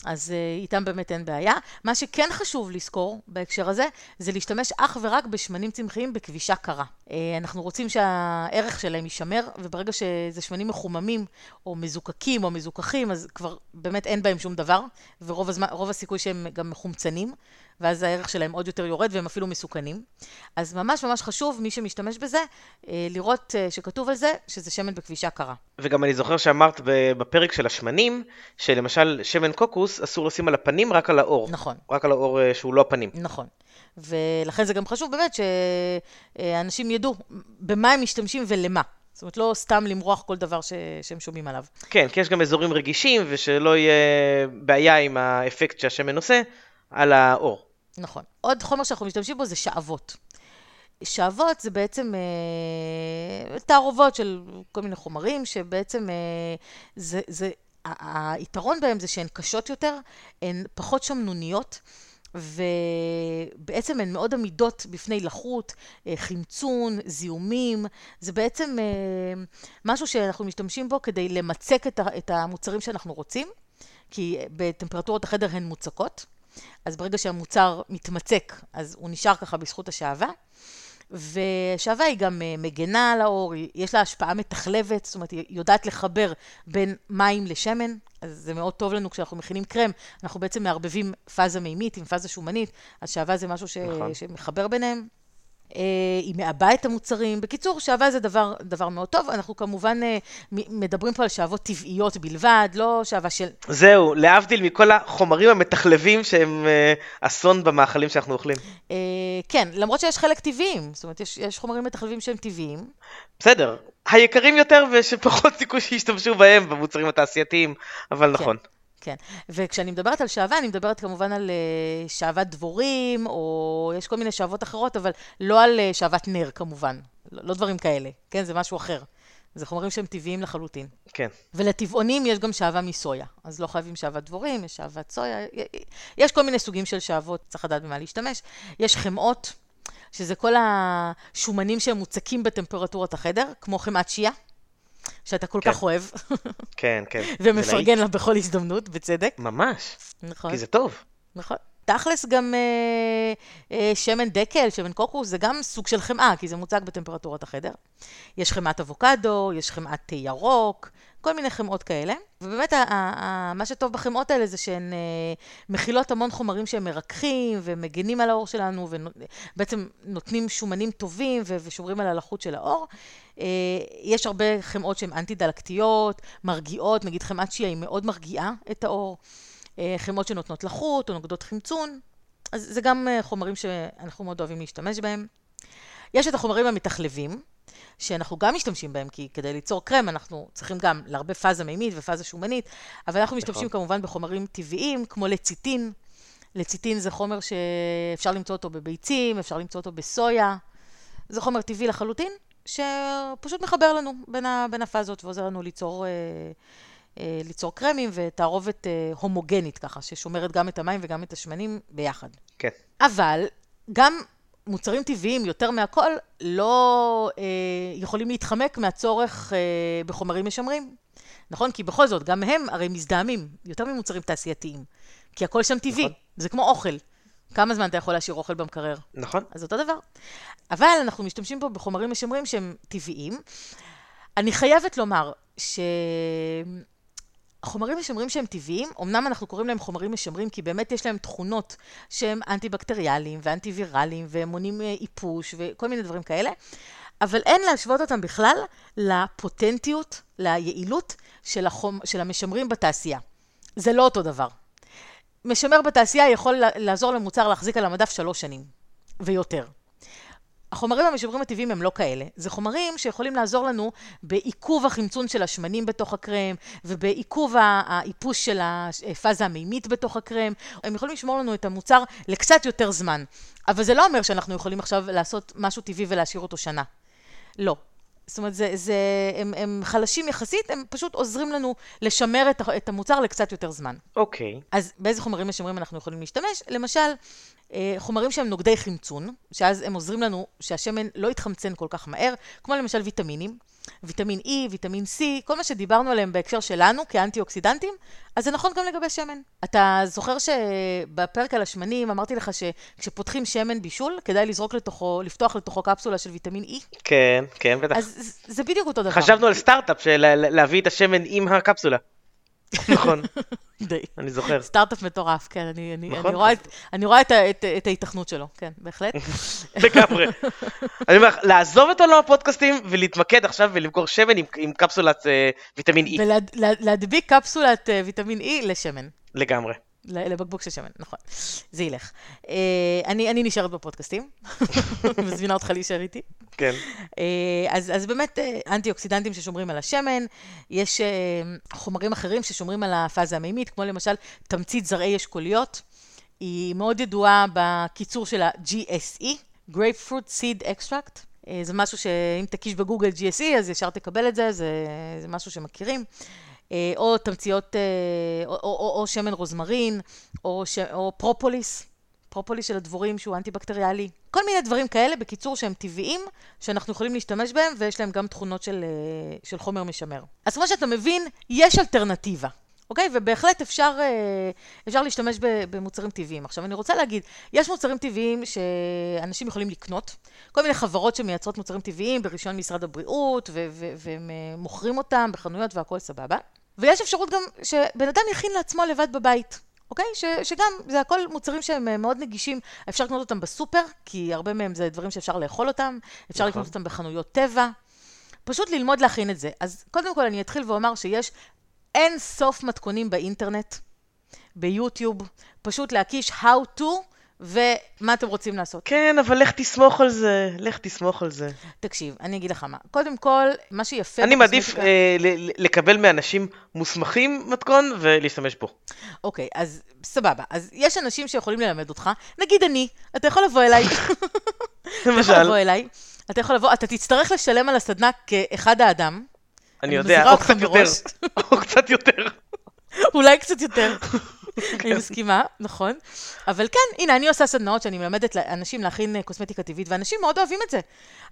אז uh, איתם באמת אין בעיה. מה שכן חשוב לזכור בהקשר הזה, זה להשתמש אך ורק בשמנים צמחיים בכבישה קרה. Uh, אנחנו רוצים שהערך שלהם יישמר, וברגע שזה שמנים מחוממים, או מזוקקים, או מזוכחים, אז כבר באמת אין בהם שום דבר, ורוב הזמן, הסיכוי שהם גם מחומצנים. ואז הערך שלהם עוד יותר יורד והם אפילו מסוכנים. אז ממש ממש חשוב, מי שמשתמש בזה, אה, לראות אה, שכתוב על זה שזה שמן בכבישה קרה. וגם אני זוכר שאמרת בפרק של השמנים, שלמשל שמן קוקוס אסור לשים על הפנים, רק על האור. נכון. רק על האור אה, שהוא לא הפנים. נכון. ולכן זה גם חשוב באמת שאנשים ידעו במה הם משתמשים ולמה. זאת אומרת, לא סתם למרוח כל דבר ש... שהם שומעים עליו. כן, כי יש גם אזורים רגישים, ושלא יהיה בעיה עם האפקט שהשמן עושה על האור. נכון. עוד חומר שאנחנו משתמשים בו זה שעבות. שעבות זה בעצם אה, תערובות של כל מיני חומרים, שבעצם אה, זה, זה, היתרון בהם זה שהן קשות יותר, הן פחות שמנוניות. ובעצם הן מאוד עמידות בפני לחות, אה, חמצון, זיהומים. זה בעצם אה, משהו שאנחנו משתמשים בו כדי למצק את המוצרים שאנחנו רוצים, כי בטמפרטורות החדר הן מוצקות. אז ברגע שהמוצר מתמצק, אז הוא נשאר ככה בזכות השעווה. ושעווה היא גם אה, מגנה על האור, יש לה השפעה מתחלבת, זאת אומרת, היא יודעת לחבר בין מים לשמן, אז זה מאוד טוב לנו כשאנחנו מכינים קרם, אנחנו בעצם מערבבים פאזה מימית עם פאזה שומנית, אז שעווה זה משהו ש... נכון. שמחבר ביניהם. אה, היא מעבה את המוצרים. בקיצור, שעווה זה דבר, דבר מאוד טוב. אנחנו כמובן אה, מדברים פה על שעבות טבעיות בלבד, לא שעווה של... זהו, להבדיל מכל החומרים המתחלבים שהם אה, אסון במאכלים שאנחנו אוכלים. כן, למרות שיש חלק טבעיים, זאת אומרת, יש, יש חומרים מתחלבים שהם טבעיים. בסדר, היקרים יותר ושפחות סיכוי שישתמשו בהם במוצרים התעשייתיים, אבל כן. נכון. כן, וכשאני מדברת על שעווה, אני מדברת כמובן על uh, שעוות דבורים, או יש כל מיני שעוות אחרות, אבל לא על uh, שעוות נר כמובן, לא, לא דברים כאלה, כן? זה משהו אחר. זה חומרים שהם טבעיים לחלוטין. כן. ולטבעונים יש גם שעווה מסויה, אז לא חייבים שעוות דבורים, יש שעוות סויה, יש כל מיני סוגים של שעוות, צריך לדעת במה להשתמש. יש חמאות, שזה כל השומנים שהם מוצקים בטמפרטורת החדר, כמו חמאת שיעה. שאתה כל כן. כך אוהב. כן, כן. ומפרגן לה בכל הזדמנות, בצדק. ממש. נכון. כי זה טוב. נכון. תכלס גם אה, אה, שמן דקל, שמן קוקוס, זה גם סוג של חמאה, כי זה מוצג בטמפרטורת החדר. יש חמאת אבוקדו, יש חמאת תה ירוק, כל מיני חמאות כאלה. ובאמת, ה- ה- מה שטוב בחמאות האלה זה שהן אה, מכילות המון חומרים שהם מרככים ומגינים על העור שלנו, ובעצם נותנים שומנים טובים ו- ושומרים על הלחות של העור. אה, יש הרבה חמאות שהן אנטי-דלקתיות, מרגיעות, נגיד חמת שיעה היא מאוד מרגיעה את העור. אה, חמאות שנותנות לחות או נוגדות חמצון, אז זה גם אה, חומרים שאנחנו מאוד אוהבים להשתמש בהם. יש את החומרים המתחלבים, שאנחנו גם משתמשים בהם, כי כדי ליצור קרם אנחנו צריכים גם להרבה פאזה מימית ופאזה שומנית, אבל אנחנו משתמשים נכון. כמובן בחומרים טבעיים, כמו לציטין. לציטין זה חומר שאפשר למצוא אותו בביצים, אפשר למצוא אותו בסויה. זה חומר טבעי לחלוטין, שפשוט מחבר לנו בין, ה, בין הפאזות ועוזר לנו ליצור, אה, ליצור קרמים ותערובת אה, הומוגנית ככה, ששומרת גם את המים וגם את השמנים ביחד. כן. אבל גם מוצרים טבעיים, יותר מהכל, לא אה, יכולים להתחמק מהצורך אה, בחומרים משמרים. נכון? כי בכל זאת, גם הם הרי מזדהמים יותר ממוצרים תעשייתיים. כי הכל שם טבעי, נכון. זה כמו אוכל. כמה זמן אתה יכול להשאיר אוכל במקרר? נכון. אז אותו דבר. אבל אנחנו משתמשים פה בחומרים משמרים שהם טבעיים. אני חייבת לומר שהחומרים משמרים שהם טבעיים, אמנם אנחנו קוראים להם חומרים משמרים כי באמת יש להם תכונות שהם אנטי-בקטריאליים ואנטי-ויראליים והם מונים אה, איפוש וכל מיני דברים כאלה, אבל אין להשוות אותם בכלל לפוטנטיות, ליעילות של, החום, של המשמרים בתעשייה. זה לא אותו דבר. משמר בתעשייה יכול לעזור למוצר להחזיק על המדף שלוש שנים ויותר. החומרים המשמרים הטבעיים הם לא כאלה. זה חומרים שיכולים לעזור לנו בעיכוב החמצון של השמנים בתוך הקרם, ובעיכוב האיפוש של הפאזה המימית בתוך הקרם. הם יכולים לשמור לנו את המוצר לקצת יותר זמן. אבל זה לא אומר שאנחנו יכולים עכשיו לעשות משהו טבעי ולהשאיר אותו שנה. לא. זאת אומרת, זה, זה, הם, הם חלשים יחסית, הם פשוט עוזרים לנו לשמר את, את המוצר לקצת יותר זמן. אוקיי. Okay. אז באיזה חומרים משמרים אנחנו יכולים להשתמש? למשל, אה, חומרים שהם נוגדי חמצון, שאז הם עוזרים לנו שהשמן לא יתחמצן כל כך מהר, כמו למשל ויטמינים, ויטמין E, ויטמין C, כל מה שדיברנו עליהם בהקשר שלנו כאנטי-אוקסידנטים, אז זה נכון גם לגבי שמן. אתה זוכר שבפרק על השמנים אמרתי לך שכשפותחים שמן בישול, כדאי לזרוק לתוכו, לפתוח לתוכו קפסולה של ויטמין E? כן, כן, בטח. אז זה בדיוק אותו דבר. חשבנו על סטארט-אפ, של להביא את השמן עם הקפסולה. נכון. די. אני זוכר. סטארט-אפ מטורף, כן, אני, אני, נכון. אני רואה, את, אני רואה את, את, את ההיתכנות שלו, כן, בהחלט. לגמרי. אני אומר, לעזוב את עולם הפודקאסטים ולהתמקד עכשיו ולמכור שמן עם, עם קפסולת uh, ויטמין E. ולהדביק קפסולת uh, ויטמין E לשמן. לגמרי. לבקבוק של שמן, נכון. זה ילך. Uh, אני, אני נשארת בפודקאסטים, מזמינה אותך להישאר איתי. כן. Uh, אז, אז באמת, uh, אנטי-אוקסידנטים ששומרים על השמן, יש חומרים אחרים ששומרים על הפאזה המימית, כמו למשל תמצית זרעי אשכוליות. היא מאוד ידועה בקיצור של ה-GSE, Grapefruit Seed Extract. זה משהו שאם תקיש בגוגל GSE, אז ישר תקבל את זה, זה, זה משהו שמכירים. אה, או תמציות, אה, או, או, או, או שמן רוזמרין, או, ש, או פרופוליס, פרופוליס של הדבורים שהוא אנטי-בקטריאלי. כל מיני דברים כאלה, בקיצור, שהם טבעיים, שאנחנו יכולים להשתמש בהם, ויש להם גם תכונות של, אה, של חומר משמר. אז כמו שאתה מבין, יש אלטרנטיבה. אוקיי? ובהחלט אפשר, אפשר להשתמש במוצרים טבעיים. עכשיו, אני רוצה להגיד, יש מוצרים טבעיים שאנשים יכולים לקנות, כל מיני חברות שמייצרות מוצרים טבעיים ברישיון משרד הבריאות, והם מוכרים אותם בחנויות והכול סבבה. ויש אפשרות גם שבן אדם יכין לעצמו לבד בבית. אוקיי? ש, שגם, זה הכל מוצרים שהם אה, מאוד נגישים, אפשר לקנות אותם בסופר, כי הרבה מהם זה דברים שאפשר לאכול אותם, אפשר נכון. לקנות אותם בחנויות טבע, פשוט ללמוד להכין את זה. אז קודם כל אני אתחיל ואומר שיש אין סוף מתכונים באינטרנט, ביוטיוב, פשוט להקיש how to ומה אתם רוצים לעשות. כן, אבל לך תסמוך על זה, לך תסמוך על זה. תקשיב, אני אגיד לך מה. קודם כל, מה שיפה... אני מעדיף אה, לקבל מאנשים מוסמכים מתכון ולהשתמש בו. אוקיי, אז סבבה. אז יש אנשים שיכולים ללמד אותך, נגיד אני, אתה יכול לבוא אליי. למשל. אתה יכול לבוא אליי, אתה יכול לבוא, אתה תצטרך לשלם על הסדנה כאחד האדם. אני יודע, או קצת יותר. או קצת יותר. אולי קצת יותר. אני מסכימה, נכון. אבל כן, הנה, אני עושה סדנאות שאני מלמדת אנשים להכין אה, קוסמטיקה טבעית, ואנשים מאוד אוהבים את זה.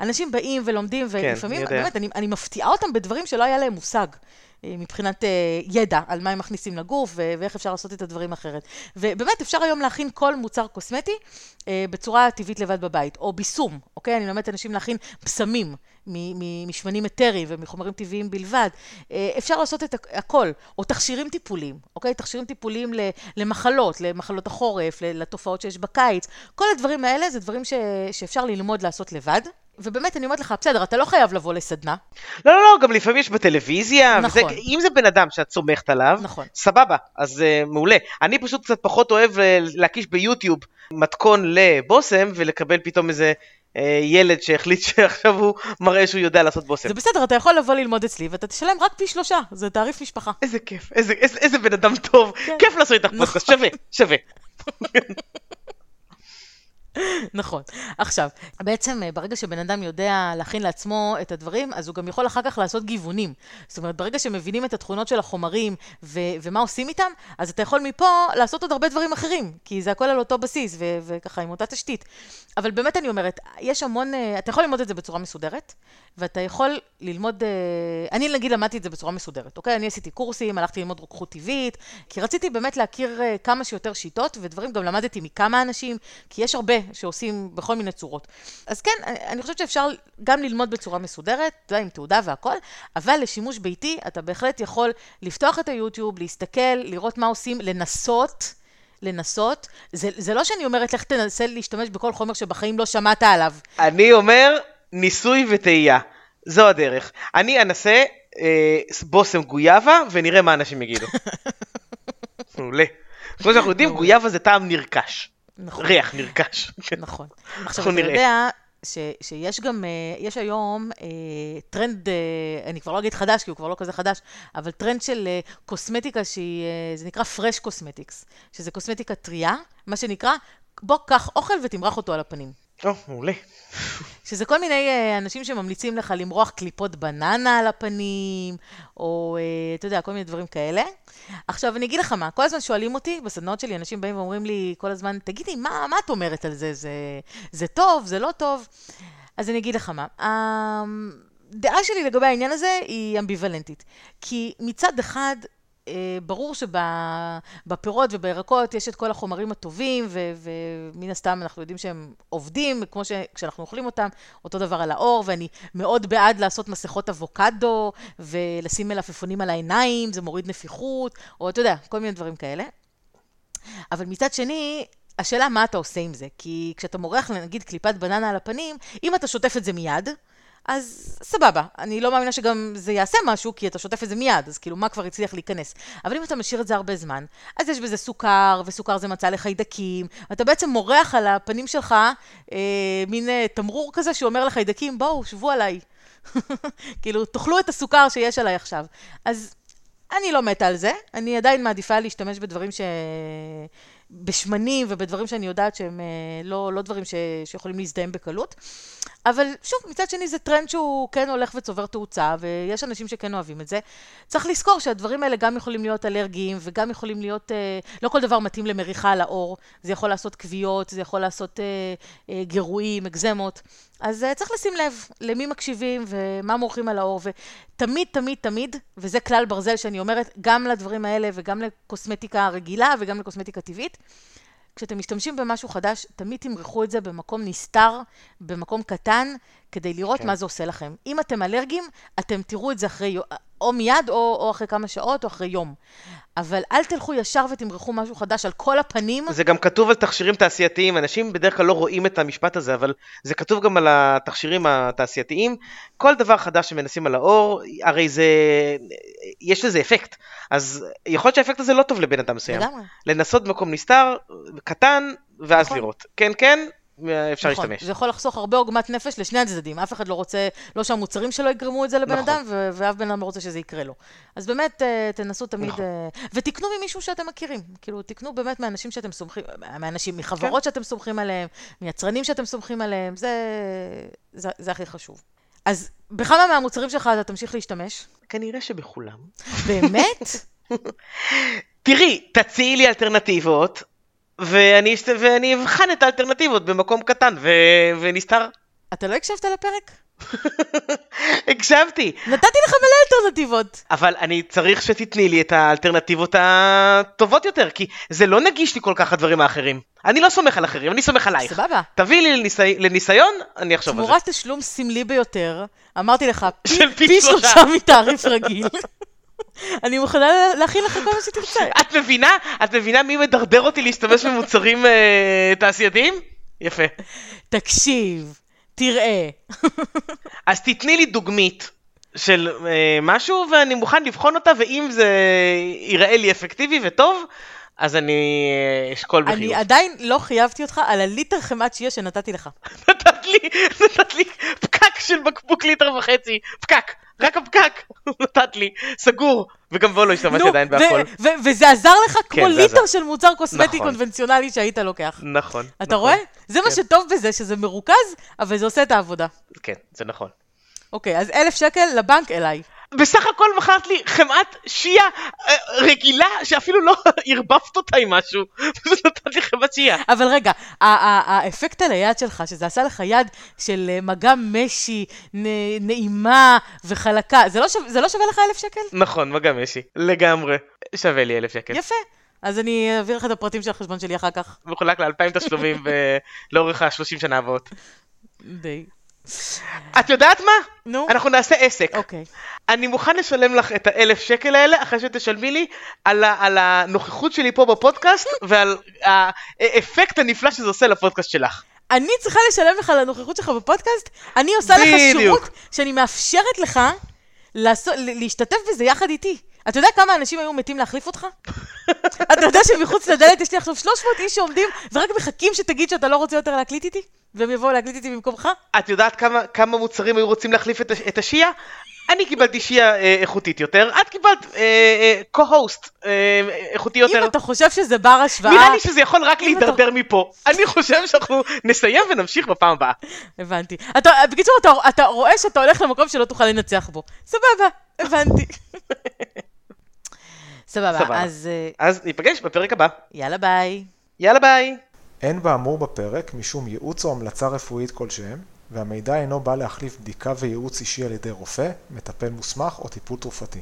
אנשים באים ולומדים, כן, ולפעמים, באמת, אני, אני מפתיעה אותם בדברים שלא היה להם מושג. אה, מבחינת uh, ידע על מה הם מכניסים לגוף ו- ואיך אפשר לעשות את הדברים אחרת. ובאמת אפשר היום להכין כל מוצר קוסמטי בצורה טבעית לבד בבית, או ביסום, אוקיי? אני מלמדת אנשים להכין בשמים משמנים אתריים ומחומרים טבעיים בלבד. Uh, אפשר לעשות את הכל, או תכשירים טיפוליים, אוקיי? תכשירים טיפוליים למחלות, למחלות החורף, לתופעות שיש בקיץ. כל הדברים האלה זה דברים ש- שאפשר ללמוד לעשות לבד. ובאמת, אני אומרת לך, בסדר, אתה לא חייב לבוא לסדנה. לא, לא, לא, גם לפעמים יש בטלוויזיה. נכון. וזה, אם זה בן אדם שאת סומכת עליו, נכון. סבבה, אז uh, מעולה. אני פשוט קצת פחות אוהב uh, להקיש ביוטיוב מתכון לבושם, ולקבל פתאום איזה ילד שהחליט שעכשיו הוא מראה שהוא יודע לעשות בושם. זה בסדר, אתה יכול לבוא ללמוד אצלי, ואתה תשלם רק פי שלושה, זה תעריף משפחה. איזה כיף, איזה, איזה, איזה בן אדם טוב, כן. כיף לעשות איתך נכון. פודקאסט, שווה, שווה. נכון. עכשיו, בעצם אה, ברגע שבן אדם יודע להכין לעצמו את הדברים, אז הוא גם יכול אחר כך לעשות גיוונים. זאת אומרת, ברגע שמבינים את התכונות של החומרים ו- ומה עושים איתם, אז אתה יכול מפה לעשות עוד הרבה דברים אחרים, כי זה הכל על אותו בסיס, ו- וככה עם אותה תשתית. אבל באמת אני אומרת, יש המון, אה, אתה יכול ללמוד את זה בצורה מסודרת, ואתה יכול ללמוד, אה, אני נגיד למדתי את זה בצורה מסודרת, אוקיי? אני עשיתי קורסים, הלכתי ללמוד רוקחות טבעית, כי רציתי באמת להכיר כמה שיותר שיטות, ודברים גם למדתי מכמה אנשים, כי יש הרבה שעושים בכל מיני צורות. אז כן, אני חושבת שאפשר גם ללמוד בצורה מסודרת, אתה יודע, עם תעודה והכל, אבל לשימוש ביתי, אתה בהחלט יכול לפתוח את היוטיוב, להסתכל, לראות מה עושים, לנסות. לנסות, זה, זה לא שאני אומרת, לך תנסה להשתמש בכל חומר שבחיים לא שמעת עליו. אני אומר, ניסוי וטעייה. זו הדרך. אני אנסה אה, בושם גויאבה ונראה מה אנשים יגידו. מעולה. כמו שאנחנו יודעים. גויאבה זה טעם נרכש. נכון. ריח נרכש. נכון. עכשיו, אנחנו אתה. יודע ש, שיש גם, אה, יש היום אה, טרנד, אה, אני כבר לא אגיד חדש, כי הוא כבר לא כזה חדש, אבל טרנד של אה, קוסמטיקה שהיא, אה, זה נקרא Fresh Cosmetics, שזה קוסמטיקה טריה, מה שנקרא, בוא, קח אוכל ותמרח אותו על הפנים. או, מעולה. שזה כל מיני אה, אנשים שממליצים לך למרוח קליפות בננה על הפנים, או אה, אתה יודע, כל מיני דברים כאלה. עכשיו, אני אגיד לך מה, כל הזמן שואלים אותי, בסדנאות שלי אנשים באים ואומרים לי כל הזמן, תגידי, מה, מה את אומרת על זה? זה? זה טוב, זה לא טוב? אז אני אגיד לך מה, הדעה שלי לגבי העניין הזה היא אמביוולנטית. כי מצד אחד, ברור שבפירות ובירקות יש את כל החומרים הטובים, ו- ומן הסתם אנחנו יודעים שהם עובדים, כמו שכשאנחנו אוכלים אותם, אותו דבר על העור, ואני מאוד בעד לעשות מסכות אבוקדו, ולשים מלפפונים על העיניים, זה מוריד נפיחות, או אתה יודע, כל מיני דברים כאלה. אבל מצד שני, השאלה מה אתה עושה עם זה, כי כשאתה מורח נגיד קליפת בננה על הפנים, אם אתה שוטף את זה מיד, אז סבבה, אני לא מאמינה שגם זה יעשה משהו, כי אתה שוטף את זה מיד, אז כאילו מה כבר הצליח להיכנס. אבל אם אתה משאיר את זה הרבה זמן, אז יש בזה סוכר, וסוכר זה מצע לחיידקים, ואתה בעצם מורח על הפנים שלך אה, מין אה, תמרור כזה שאומר לחיידקים, בואו, שבו עליי. כאילו, תאכלו את הסוכר שיש עליי עכשיו. אז אני לא מתה על זה, אני עדיין מעדיפה להשתמש בדברים ש... בשמנים ובדברים שאני יודעת שהם אה, לא, לא דברים ש... שיכולים להזדהם בקלות. אבל שוב, מצד שני זה טרנד שהוא כן הולך וצובר תאוצה, ויש אנשים שכן אוהבים את זה. צריך לזכור שהדברים האלה גם יכולים להיות אלרגיים, וגם יכולים להיות, אה, לא כל דבר מתאים למריחה על העור. זה יכול לעשות כוויות, זה יכול לעשות אה, גירויים, אקזמות. אז צריך לשים לב למי מקשיבים ומה מורחים על העור, ותמיד, תמיד, תמיד, וזה כלל ברזל שאני אומרת, גם לדברים האלה וגם לקוסמטיקה רגילה וגם לקוסמטיקה טבעית, כשאתם משתמשים במשהו חדש, תמיד תמרחו את זה במקום נסתר, במקום קטן, כדי לראות כן. מה זה עושה לכם. אם אתם אלרגיים, אתם תראו את זה אחרי, או מיד, או, או אחרי כמה שעות, או אחרי יום. אבל אל תלכו ישר ותמרחו משהו חדש על כל הפנים. זה גם כתוב על תכשירים תעשייתיים, אנשים בדרך כלל לא רואים את המשפט הזה, אבל זה כתוב גם על התכשירים התעשייתיים. כל דבר חדש שמנסים על האור, הרי זה, יש לזה אפקט. אז יכול להיות שהאפקט הזה לא טוב לבן אדם מסוים. לגמרי. לנסות במקום נסתר, קטן, ואז נכון. לראות. כן, כן, אפשר נכון, להשתמש. זה יכול לחסוך הרבה עוגמת נפש לשני הצדדים. אף אחד לא רוצה, לא שהמוצרים שלו יגרמו את זה לבן נכון. אדם, ו- ואף בן אדם לא רוצה שזה יקרה לו. אז באמת, אה, תנסו תמיד... נכון. אה, ותקנו ממישהו שאתם מכירים. כאילו, תקנו באמת מאנשים שאתם סומכים, מאנשים, מחברות כן. שאתם סומכים עליהם, מיצרנים שאתם סומכים עליהם, זה, זה, זה הכי חשוב. אז בכמה מהמוצרים שלך אתה תמשיך להשתמש? כנראה שבכולם. באמת? תראי, תציעי לי אלטרנטיבות, ואני, ואני אבחן את האלטרנטיבות במקום קטן ו... ונסתר. אתה לא הקשבת לפרק? הקשבתי, נתתי לך מלא אלטרנטיבות. אבל אני צריך שתתני לי את האלטרנטיבות הטובות יותר, כי זה לא נגיש לי כל כך הדברים האחרים. אני לא סומך על אחרים, אני סומך עלייך. סבבה. תביאי לי לניסי... לניסיון, אני אחשוב על זה. תמורת תשלום סמלי ביותר, אמרתי לך, פי, פי. שלושה מתעריף רגיל. אני מוכנה להכין לך כל מה שתרצה. את מבינה? את מבינה מי מדרדר אותי להשתמש במוצרים אה, תעשייתיים? יפה. תקשיב, תראה. אז תתני לי דוגמית של אה, משהו, ואני מוכן לבחון אותה, ואם זה ייראה לי אפקטיבי וטוב, אז אני אה, אשקול בחיוב. אני עדיין לא חייבתי אותך על הליטר חמאת שיהיה שנתתי לך. נתת לי, נתת לי פקק של בקבוק ליטר וחצי, פקק, רק הפקק נתת לי, סגור, וגם בו לא השתמשתי נו, עדיין בהכל. וזה עזר לך כמו כן, זה ליטר עזר. של מוצר קוסמטי נכון. קונבנציונלי שהיית לוקח. נכון. אתה נכון. רואה? זה מה כן. שטוב בזה, שזה מרוכז, אבל זה עושה את העבודה. כן, זה נכון. אוקיי, אז אלף שקל לבנק אליי. בסך הכל מכרת לי חמאת שיעה אה, רגילה, שאפילו לא ערבבת אותה עם משהו, פשוט נתת לי חמאת שיעה. אבל רגע, ה- ה- האפקט על היד שלך, שזה עשה לך יד של אה, מגע משי, נעימה וחלקה, זה לא, שווה, זה לא שווה לך אלף שקל? נכון, מגע משי, לגמרי. שווה לי אלף שקל. יפה. אז אני אעביר לך את הפרטים של החשבון שלי אחר כך. מחולק לאלפיים תשלומים ב- לאורך השלושים שנה הבאות. די. את יודעת מה? נו, אנחנו נעשה עסק. אוקיי. אני מוכן לשלם לך את האלף שקל האלה אחרי שתשלמי לי על, ה- על הנוכחות שלי פה בפודקאסט ועל האפקט הנפלא שזה עושה לפודקאסט שלך. אני צריכה לשלם לך על הנוכחות שלך בפודקאסט? אני עושה לך בדיוק. שירות שאני מאפשרת לך לעשות, להשתתף בזה יחד איתי. אתה יודע כמה אנשים היו מתים להחליף אותך? אתה יודע שמחוץ לדלת יש לי עכשיו 300 איש שעומדים ורק מחכים שתגיד שאתה לא רוצה יותר להקליט איתי? והם יבואו להקליט איתי במקומך? את יודעת כמה, כמה מוצרים היו רוצים להחליף את, את השיעה? אני קיבלתי שיעה אה, איכותית יותר, את קיבלת אה, אה, co-host אה, איכותי יותר. אם אתה חושב שזה בר השוואה... נראה לי שזה יכול רק אתה- להידרדר מפה. אני חושב שאנחנו נסיים ונמשיך בפעם הבאה. הבנתי. אתה, בקיצור, אתה, אתה רואה שאתה הולך למקום שלא תוכל לנצח בו. סבבה, הבנתי. סבבה, סבבה. אז אה, אז ניפגש בפרק הבא. יאללה ביי. יאללה ביי. אין באמור בפרק משום ייעוץ או המלצה רפואית כלשהם, והמידע אינו בא להחליף בדיקה וייעוץ אישי על ידי רופא, מטפל מוסמך או טיפול תרופתי.